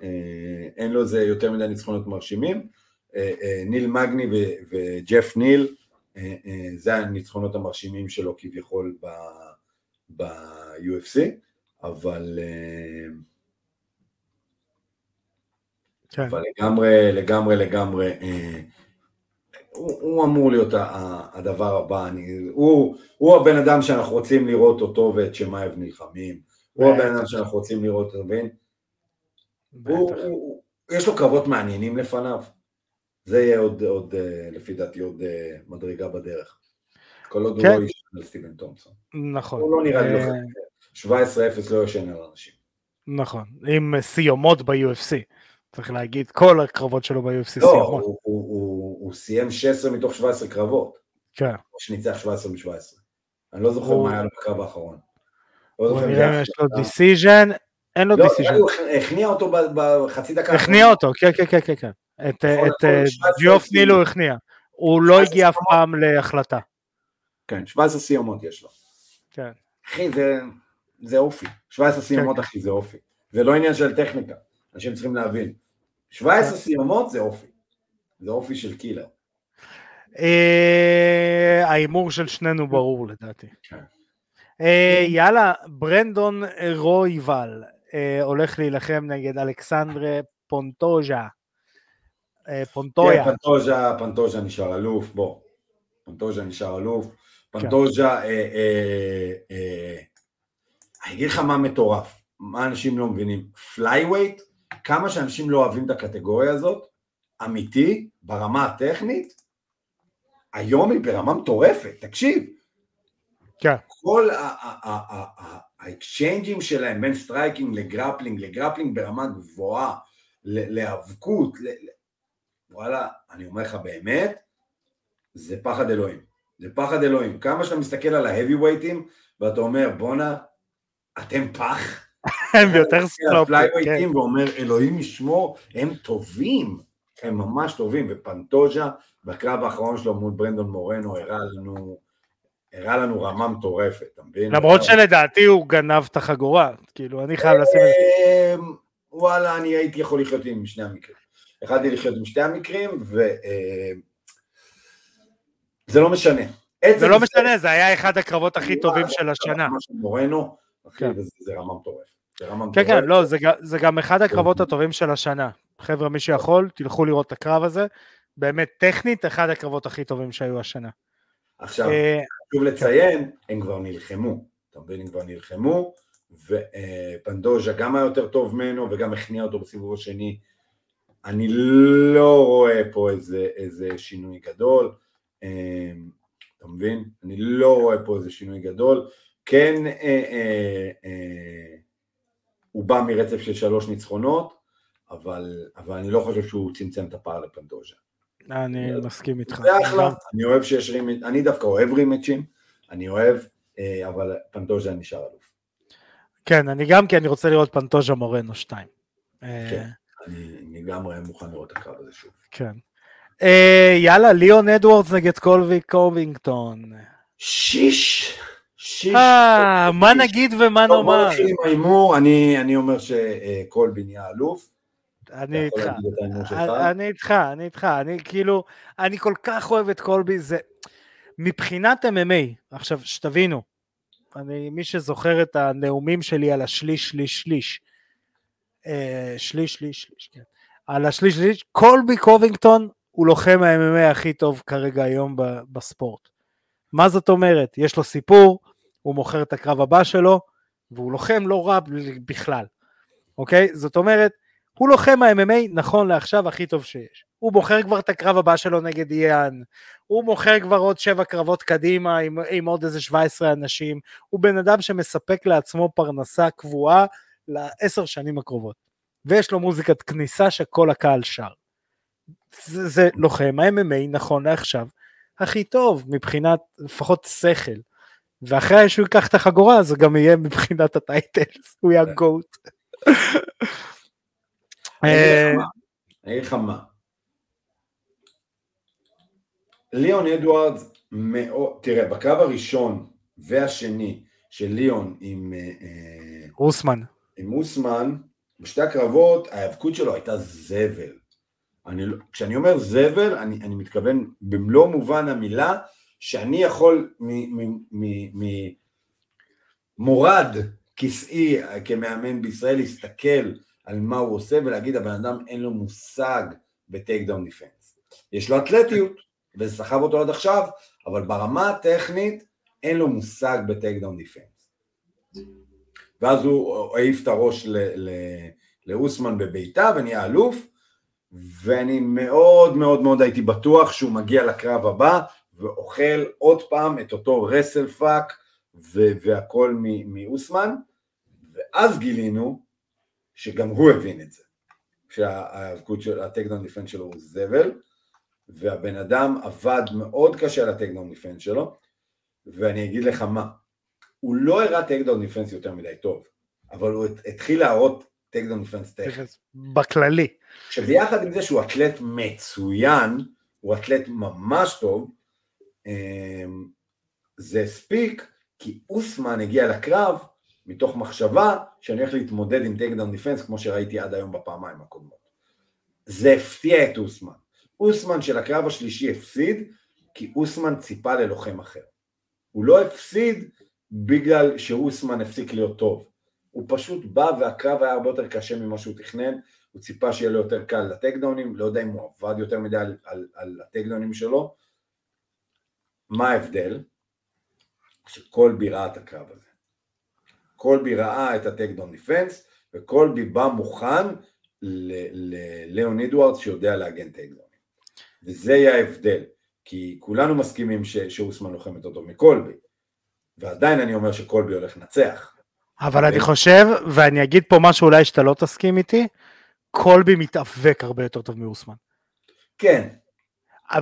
Speaker 2: אה, אין לו איזה יותר מדי ניצחונות מרשימים, אה, אה, ניל מגני וג'ף ניל, זה הניצחונות המרשימים שלו כביכול ב-UFC, אבל, כן. אבל לגמרי, לגמרי, לגמרי, הוא, הוא אמור להיות הדבר הבא, אני, הוא, הוא הבן אדם שאנחנו רוצים לראות אותו ואת שמאייב נלחמים, הוא הבן אדם שאנחנו רוצים לראות, אתה מבין? יש לו קרבות מעניינים לפניו. זה יהיה עוד, עוד אה, לפי דעתי עוד אה, מדרגה בדרך. כל עוד כן. הוא לא ישן על סטיבן תומפסון.
Speaker 1: נכון.
Speaker 2: הוא לא נראה לי לא 17-0 לא ישן על אנשים.
Speaker 1: נכון, עם סיומות ב-UFC. צריך להגיד, כל הקרבות שלו ב-UFC
Speaker 2: לא, סיומות. לא, הוא, הוא, הוא, הוא סיים 16 מתוך 17 קרבות.
Speaker 1: כן.
Speaker 2: או שניצח 17 מ-17. אני לא זוכר הוא... מה היה לו בקרב האחרון.
Speaker 1: לא נראה אם יש לו decision, אין לו decision. לא,
Speaker 2: הוא הכניע אותו בחצי דקה.
Speaker 1: הכניע אותו, כן, כן, כן, כן. את ג'יוף ניל הוא הכניע. הוא לא הגיע אף פעם להחלטה.
Speaker 2: כן, 17 סיומות יש לו.
Speaker 1: כן.
Speaker 2: אחי, זה, זה אופי. 17 סיומות, כן. אחי, זה אופי. זה לא עניין של טכניקה. אנשים צריכים להבין. 17 כן. סיומות זה אופי. זה אופי של קילר.
Speaker 1: אה, ההימור של שנינו ברור לדעתי. כן. אה, יאללה, ברנדון רויבל אה, הולך להילחם נגד אלכסנדרה פונטוז'ה. פונטויה.
Speaker 2: כן, פנטוז'ה, פנטוז'ה נשאר אלוף, בוא. פנטוז'ה נשאר אלוף. פנטוז'ה, כן. אה, אני אגיד לך מה מטורף, מה אנשים לא מבינים. flyweight, כמה שאנשים לא אוהבים את הקטגוריה הזאת, אמיתי, ברמה הטכנית, היום היא ברמה מטורפת, תקשיב.
Speaker 1: כן.
Speaker 2: כל ה exchange-ים שלהם בין striking ל grappling, ל grappling ברמה גבוהה, להיאבקות, וואלה, אני אומר לך באמת, זה פחד אלוהים. זה פחד אלוהים. כמה שאתה מסתכל על ההאבי ווייטים, ואתה אומר, בואנה, אתם פח.
Speaker 1: הם יותר סלופ.
Speaker 2: כן. ואומר, אלוהים ישמור, הם טובים. הם ממש טובים, ופנטוז'ה, בקרב האחרון שלו מול ברנדון מורנו, הראה לנו הראה לנו רמה מטורפת, אתה מבין?
Speaker 1: למרות שלדעתי הוא גנב את החגורה, כאילו, אני חייב לשים את זה.
Speaker 2: אמ, וואלה, אני הייתי יכול לחיות עם שני המקרים. יכלתי לחיות עם שתי המקרים, ו... אמ, זה לא משנה.
Speaker 1: זה לא משנה, זה היה אחד הקרבות הכי טובים של השנה.
Speaker 2: מורנו, אחי,
Speaker 1: כן.
Speaker 2: זה רמה מטורפת.
Speaker 1: כן, כן. לא, זה גם אחד הקרבות הטובים של השנה. חבר'ה, מי שיכול, תלכו לראות את הקרב הזה. באמת, טכנית, אחד הקרבות הכי טובים שהיו השנה.
Speaker 2: עכשיו,
Speaker 1: אה,
Speaker 2: חשוב לציין, הם כבר נלחמו, אתה מבין, הם כבר נלחמו, ופנדוז'ה גם היה יותר טוב ממנו וגם הכניע אותו בסיבוב השני. אני לא רואה פה איזה, איזה שינוי גדול, אה, אתה מבין? אני לא רואה פה איזה שינוי גדול. כן, אה, אה, אה, הוא בא מרצף של שלוש ניצחונות, אבל, אבל אני לא חושב שהוא צמצם את הפער לפנדוז'ה.
Speaker 1: אני מסכים איתך.
Speaker 2: זה אחלה, אני אוהב שיש rematch, אני דווקא אוהב rematch ים, אני אוהב, אה, אבל פנטוז'ה נשאר אלוף.
Speaker 1: כן, אני גם, כי אני רוצה לראות פנטוז'ה מורנו 2. אה,
Speaker 2: כן. אני לגמרי מוכן לראות את הקרב הזה שוב.
Speaker 1: כן. אה, יאללה, ליאון אדוורדס נגד קולבי קובינגטון.
Speaker 2: שיש, שיש.
Speaker 1: אה, מה נגיד ומה
Speaker 2: בוא
Speaker 1: נאמר?
Speaker 2: נתחיל עם ההימור, אני אומר שקולבי נהיה אלוף.
Speaker 1: אני איתך.
Speaker 2: שלך?
Speaker 1: אני איתך, אני איתך, אני כאילו, אני כל כך אוהב את קולבי, זה מבחינת MMA, עכשיו שתבינו, אני, מי שזוכר את הנאומים שלי על השליש, שליש, שליש, אה, שליש, שליש, שליש, כן, על השליש, שליש, קולבי קובינגטון הוא לוחם ה-MMA הכי טוב כרגע היום בספורט. מה זאת אומרת? יש לו סיפור, הוא מוכר את הקרב הבא שלו, והוא לוחם לא רע בכלל, אוקיי? זאת אומרת, הוא לוחם ה-MMA נכון לעכשיו הכי טוב שיש. הוא בוחר כבר את הקרב הבא שלו נגד איאן, הוא מוכר כבר עוד שבע קרבות קדימה עם, עם עוד איזה 17 אנשים, הוא בן אדם שמספק לעצמו פרנסה קבועה לעשר שנים הקרובות. ויש לו מוזיקת כניסה שכל הקהל שר. זה, זה לוחם ה-MMA נכון לעכשיו הכי טוב מבחינת לפחות שכל. ואחרי שהוא ייקח את החגורה זה גם יהיה מבחינת הטייטלס, הוא יהיה גוט.
Speaker 2: אני
Speaker 1: אה,
Speaker 2: אגיד לך מה. ליאון אדוארדס, מאוד, תראה, בקרב הראשון והשני של ליאון עם, אה, אה,
Speaker 1: רוסמן.
Speaker 2: עם אוסמן, בשתי הקרבות ההיאבקות שלו הייתה זבל. אני, לא- כשאני אומר זבל, אני, אני מתכוון במלוא מובן המילה, שאני יכול ממרום כיסאי אה, כמאמן בישראל להסתכל על מה הוא עושה ולהגיד הבן אדם אין לו מושג ב takedown defense. יש לו אתלטיות, וזה סחב אותו עד עכשיו, אבל ברמה הטכנית אין לו מושג ב takedown defense. ואז הוא העיף את הראש לאוסמן בבעיטה ונהיה אלוף, ואני מאוד מאוד מאוד הייתי בטוח שהוא מגיע לקרב הבא ואוכל עוד פעם את אותו wrestle fuck והכל מאוסמן, ואז גילינו שגם הוא הבין את זה, שההיאבקות של ה takedown defense שלו הוא זבל, והבן אדם עבד מאוד קשה על ה takedown defense שלו, ואני אגיד לך מה, הוא לא הראה takedown defense יותר מדי טוב, אבל הוא התחיל להראות takedown defense טכני.
Speaker 1: בכללי.
Speaker 2: שביחד עם זה שהוא אתלט מצוין, הוא אתלט ממש טוב, אמ, זה הספיק כי אוסמן הגיע לקרב מתוך מחשבה שאני הולך להתמודד עם takedown defense כמו שראיתי עד היום בפעמיים הקודמות. זה הפתיע את אוסמן. אוסמן של הקרב השלישי הפסיד כי אוסמן ציפה ללוחם אחר. הוא לא הפסיד בגלל שאוסמן הפסיק להיות טוב. הוא פשוט בא והקרב היה הרבה יותר קשה ממה שהוא תכנן, הוא ציפה שיהיה לו יותר קל לטקדאונים, לא יודע אם הוא עבד יותר מדי על, על, על הטקדאונים שלו. מה ההבדל? שקולבי ראה את הקרב הזה. קולבי ראה את הטקדאון דיפנס, וקולבי בא מוכן לליאון אדוארדס שיודע להגן טקדאונים. וזה יהיה ההבדל, כי כולנו מסכימים ש- שאוסמן לוחם יותר טוב מקולבי, ועדיין אני אומר שקולבי הולך לנצח.
Speaker 1: אבל אני חושב, ואני אגיד פה משהו אולי שאתה לא תסכים איתי, קולבי מתאבק הרבה יותר טוב מאוסמן.
Speaker 2: כן,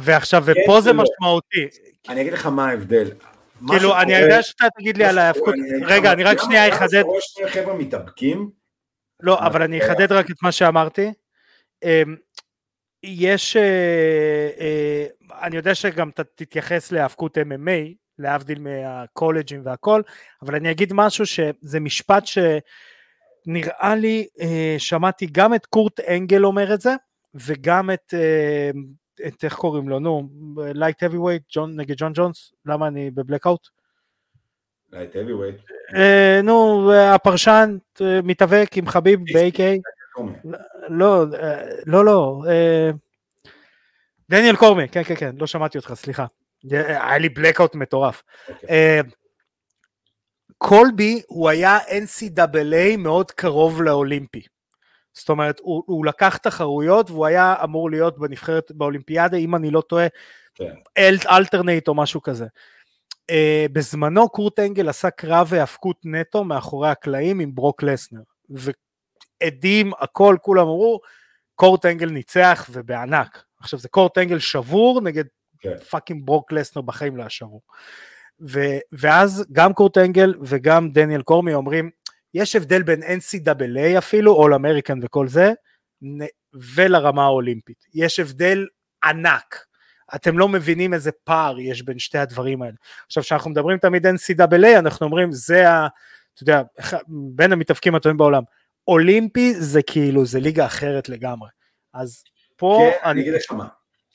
Speaker 1: ועכשיו,
Speaker 2: כן
Speaker 1: ופה זה
Speaker 2: ולא.
Speaker 1: משמעותי.
Speaker 2: אני אגיד לך מה ההבדל.
Speaker 1: כאילו, אני יודע שאתה תגיד לי על ההאבקות, רגע, אני רק שנייה אחדד,
Speaker 2: חבר'ה מתאבקים,
Speaker 1: לא, אבל אני אחדד רק את מה שאמרתי. אמ, יש, אה, אה, אני יודע שגם אתה תתייחס להאבקות MMA, להבדיל מהקולג'ים והכל, אבל אני אגיד משהו שזה משפט שנראה לי, אה, שמעתי גם את קורט אנגל אומר את זה, וגם את, את איך קוראים לו, נו, light heavyweight, נגד ג'ון ג'ונס, למה אני ב
Speaker 2: blackout? light heavyweight.
Speaker 1: נו, הפרשן אה, מתאבק עם חביב ב-AK. לא, אה, לא, לא. אה, דניאל קורמי, כן, כן, כן, לא שמעתי אותך, סליחה. היה לי בלקאוט מטורף. אוקיי. קולבי הוא היה NCAA מאוד קרוב לאולימפי. זאת אומרת, הוא, הוא לקח תחרויות והוא היה אמור להיות בנבחרת באולימפיאדה, אם אני לא טועה, כן. אלטרנט או משהו כזה. Uh, בזמנו קורט אנגל עשה קרב היאבקות נטו מאחורי הקלעים עם ברוק לסנר. ועדים, הכל, כולם אמרו, קורט אנגל ניצח ובענק. עכשיו זה קורט אנגל שבור נגד כן. fucking ברוק לסנר בחיים לא היה שבור. ו- ואז גם קורט אנגל וגם דניאל קורמיה אומרים, יש הבדל בין NCAA אפילו, All American וכל זה, ולרמה האולימפית. יש הבדל ענק. אתם לא מבינים איזה פער יש בין שתי הדברים האלה. עכשיו, כשאנחנו מדברים תמיד NCAA, אנחנו אומרים, זה ה... אתה יודע, בין המתאבקים הטובים בעולם. אולימפי זה כאילו, זה ליגה אחרת לגמרי. אז פה...
Speaker 2: כן, אני אגיד לך מה,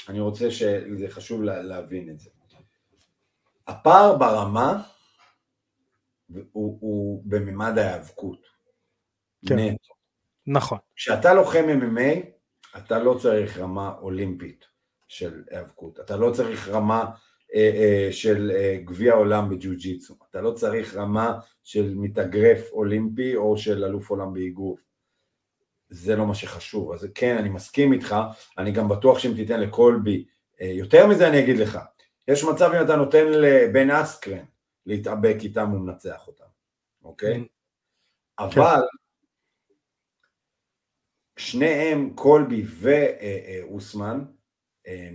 Speaker 2: אני רוצה שזה חשוב להבין את זה. הפער ברמה הוא, הוא בממד ההיאבקות.
Speaker 1: כן. נטו. נכון.
Speaker 2: כשאתה לוחם MMA, אתה לא צריך רמה אולימפית של היאבקות, אתה לא צריך רמה אה, אה, של אה, גביע עולם בג'ו-ג'יצו, אתה לא צריך רמה של מתאגרף אולימפי או של אלוף עולם באגרוף. זה לא מה שחשוב. אז כן, אני מסכים איתך, אני גם בטוח שאם תיתן לקולבי, אה, יותר מזה אני אגיד לך, יש מצב אם אתה נותן לבן אסקרן להתאבק איתם, הוא מנצח אותם, אוקיי? Mm. אבל שניהם, קולבי ואוסמן, אה,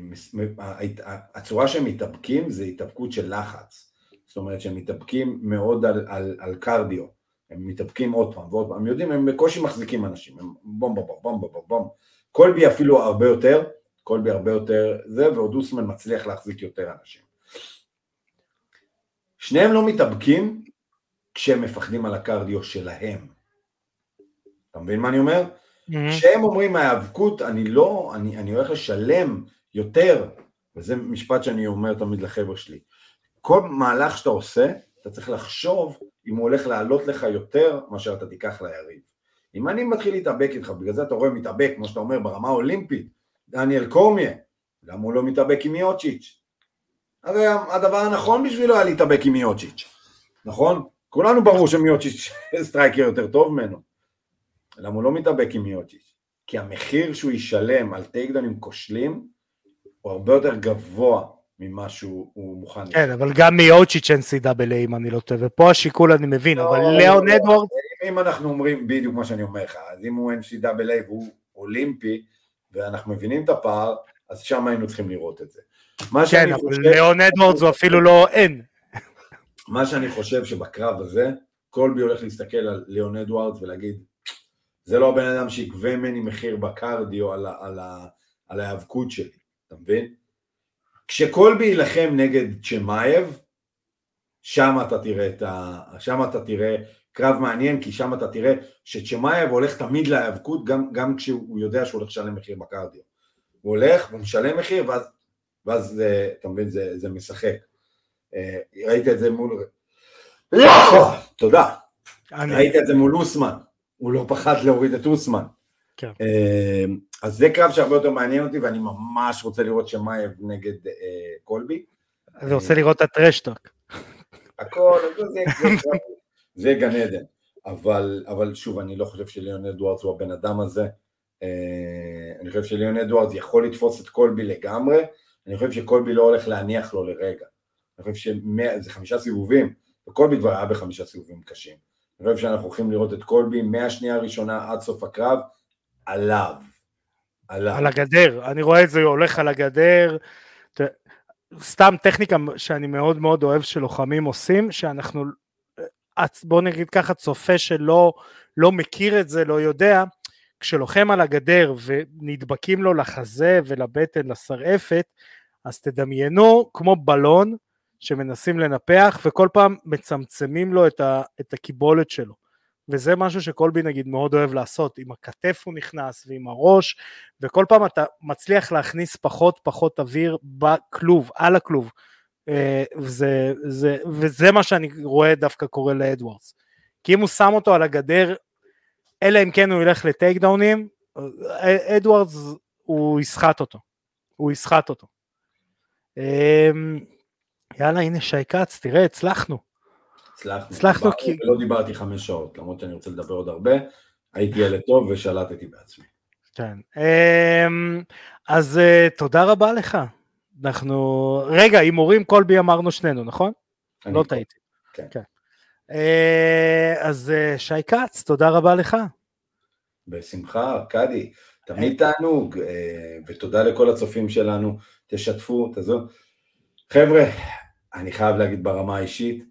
Speaker 2: הצורה שהם מתאבקים זה התאבקות של לחץ, זאת אומרת שהם מתאבקים מאוד על, על, על קרדיו, הם מתאבקים עוד פעם ועוד פעם, הם יודעים, הם בקושי מחזיקים אנשים, הם בום בום בום בום בום בום, קולבי אפילו הרבה יותר, קולבי הרבה יותר זה, ועוד אוסמן מצליח להחזיק יותר אנשים. שניהם לא מתאבקים כשהם מפחדים על הקרדיו שלהם. אתה מבין מה אני אומר? Mm-hmm. כשהם אומרים ההיאבקות, אני לא, אני, אני הולך לשלם יותר, וזה משפט שאני אומר תמיד לחבר'ה שלי, כל מהלך שאתה עושה, אתה צריך לחשוב אם הוא הולך לעלות לך יותר מאשר אתה תיקח ליריב. אם אני מתחיל להתאבק איתך, בגלל זה אתה רואה מתאבק, כמו שאתה אומר, ברמה האולימפית, דניאל קורמיה, למה הוא לא מתאבק עם מיוצ'יץ'? הרי הדבר הנכון בשבילו היה להתאבק עם מיוצ'יץ', נכון? כולנו ברור שמיוצ'יץ' striker יותר טוב ממנו. למה הוא לא מתאבק עם מיוצ'יץ'? כי המחיר שהוא ישלם על טייקדונים כושלים הוא הרבה יותר גבוה ממה שהוא מוכן.
Speaker 1: כן, אבל גם מיוצ'יץ' אין CWA אם אני לא טועה, ופה השיקול אני מבין, אבל לא, ליאון אדוארד...
Speaker 2: אם אנחנו אומרים בדיוק מה שאני אומר לך, אז אם הוא NCAA והוא אולימפי, ואנחנו מבינים את הפער, אז שם היינו צריכים לראות את זה.
Speaker 1: כן, אבל ליאון אדוארדס הוא אפילו לא אין.
Speaker 2: מה שאני חושב שבקרב הזה, קולבי הולך להסתכל על ליאון אדוארדס ולהגיד, זה לא הבן אדם שיגבה ממני מחיר בקרדיו על, על, על ההיאבקות שלי, אתה מבין? כשקולבי יילחם נגד צ'מאייב, שם אתה תראה את ה... שם אתה תראה קרב מעניין, כי שם אתה תראה שצ'מאייב הולך תמיד להיאבקות, גם, גם כשהוא יודע שהוא הולך לשלם מחיר בקרדיו. הוא הולך, הוא משלם מחיר, ואז, ואז זה, אתה מבין, זה, זה משחק. אה, ראית את זה מול... תודה. ראית את זה מול אוסמן, הוא לא פחד להוריד את אוסמן.
Speaker 1: כן.
Speaker 2: אה, אז זה קרב שהרבה יותר מעניין אותי, ואני ממש רוצה לראות שמאייב נגד אה, קולבי.
Speaker 1: אני רוצה לראות את הטרשטוק.
Speaker 2: הכל, זה, גן עדן. אבל, אבל שוב, אני לא חושב שליאון אדוארדס הוא הבן אדם הזה. אה, אני חושב שליאון אדוארדס יכול לתפוס את קולבי לגמרי, אני חושב שקולבי לא הולך להניח לו לרגע. אני חושב שזה חמישה סיבובים, וקולבי כבר היה בחמישה סיבובים קשים. אני חושב שאנחנו הולכים לראות את קולבי מהשנייה הראשונה עד סוף הקרב, עליו.
Speaker 1: עליו. על הגדר, אני רואה את זה הולך על הגדר. סתם טכניקה שאני מאוד מאוד אוהב שלוחמים עושים, שאנחנו, בוא נגיד ככה, צופה שלא לא מכיר את זה, לא יודע, כשלוחם על הגדר ונדבקים לו לחזה ולבטן, לשרעפת, אז תדמיינו כמו בלון שמנסים לנפח, וכל פעם מצמצמים לו את, ה, את הקיבולת שלו. וזה משהו שקולבי נגיד מאוד אוהב לעשות, עם הכתף הוא נכנס ועם הראש, וכל פעם אתה מצליח להכניס פחות פחות אוויר בכלוב, על הכלוב. אה, וזה, זה, וזה מה שאני רואה דווקא קורה לאדוורדס. כי אם הוא שם אותו על הגדר, אלא אם כן הוא ילך ל takedown ים, אה, אדוורדס הוא יסחט אותו. הוא יסחט אותו. אמ, יאללה הנה שי כץ, תראה הצלחנו.
Speaker 2: הצלחנו.
Speaker 1: הצלחנו כי...
Speaker 2: לא דיברתי חמש שעות, למרות שאני רוצה לדבר עוד הרבה, הייתי ילד טוב ושלטתי בעצמי.
Speaker 1: כן. אמ, אז אה, תודה רבה לך. אנחנו... רגע, הימורים קולבי אמרנו שנינו, נכון? לא טעיתי.
Speaker 2: כן.
Speaker 1: כן. אה, אז אה, שי כץ, תודה רבה לך.
Speaker 2: בשמחה, ארכדי. תמיד תענוג, ותודה לכל הצופים שלנו, תשתפו, תעזור. חבר'ה, אני חייב להגיד ברמה האישית,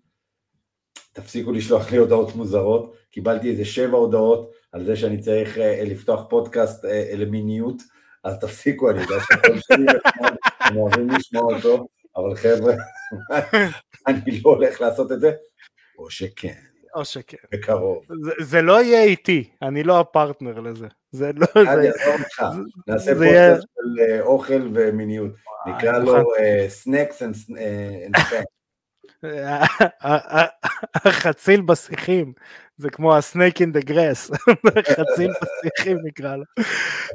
Speaker 2: תפסיקו לשלוח לי הודעות מוזרות, קיבלתי איזה שבע הודעות על זה שאני צריך uh, לפתוח פודקאסט uh, למיניות, אז תפסיקו, אני יודע שהכל שלי הם אוהבים לשמוע אותו, אבל חבר'ה, אני לא הולך לעשות את זה, או שכן.
Speaker 1: או שכן.
Speaker 2: בקרוב.
Speaker 1: זה, זה לא יהיה איתי, אני לא הפרטנר לזה. זה לא...
Speaker 2: אני אעזור לך, נעשה פודקאסט של אוכל ומיניות, נקרא לו snacks and spank.
Speaker 1: החציל בשיחים, זה כמו ה snake in the grass, חציל בשיחים נקרא לו.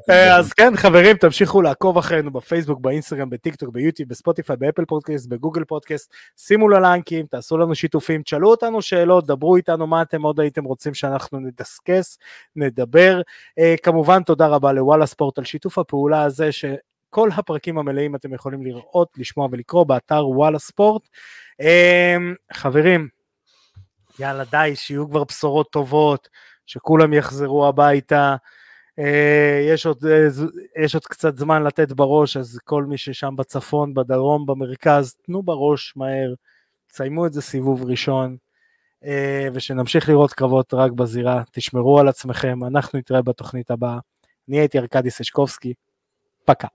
Speaker 1: אז כן חברים תמשיכו לעקוב אחרינו בפייסבוק, באינסטגרם, בטיקטוק, ביוטיוב, בספוטיפיי, באפל פודקאסט, בגוגל פודקאסט, שימו ללינקים, תעשו לנו שיתופים, תשאלו אותנו שאלות, דברו איתנו מה אתם עוד הייתם רוצים שאנחנו נדסקס, נדבר. כמובן תודה רבה לוואלה ספורט על שיתוף הפעולה הזה ש... כל הפרקים המלאים אתם יכולים לראות, לשמוע ולקרוא באתר וואלה ספורט. אמ, חברים, יאללה די, שיהיו כבר בשורות טובות, שכולם יחזרו הביתה. אה, יש עוד, אה, יש עוד קצת זמן לתת בראש, אז כל מי ששם בצפון, בדרום, במרכז, תנו בראש מהר, תסיימו את זה סיבוב ראשון, אה, ושנמשיך לראות קרבות רק בזירה, תשמרו על עצמכם, אנחנו נתראה בתוכנית הבאה. אני הייתי ארכדי סשקובסקי, פקה.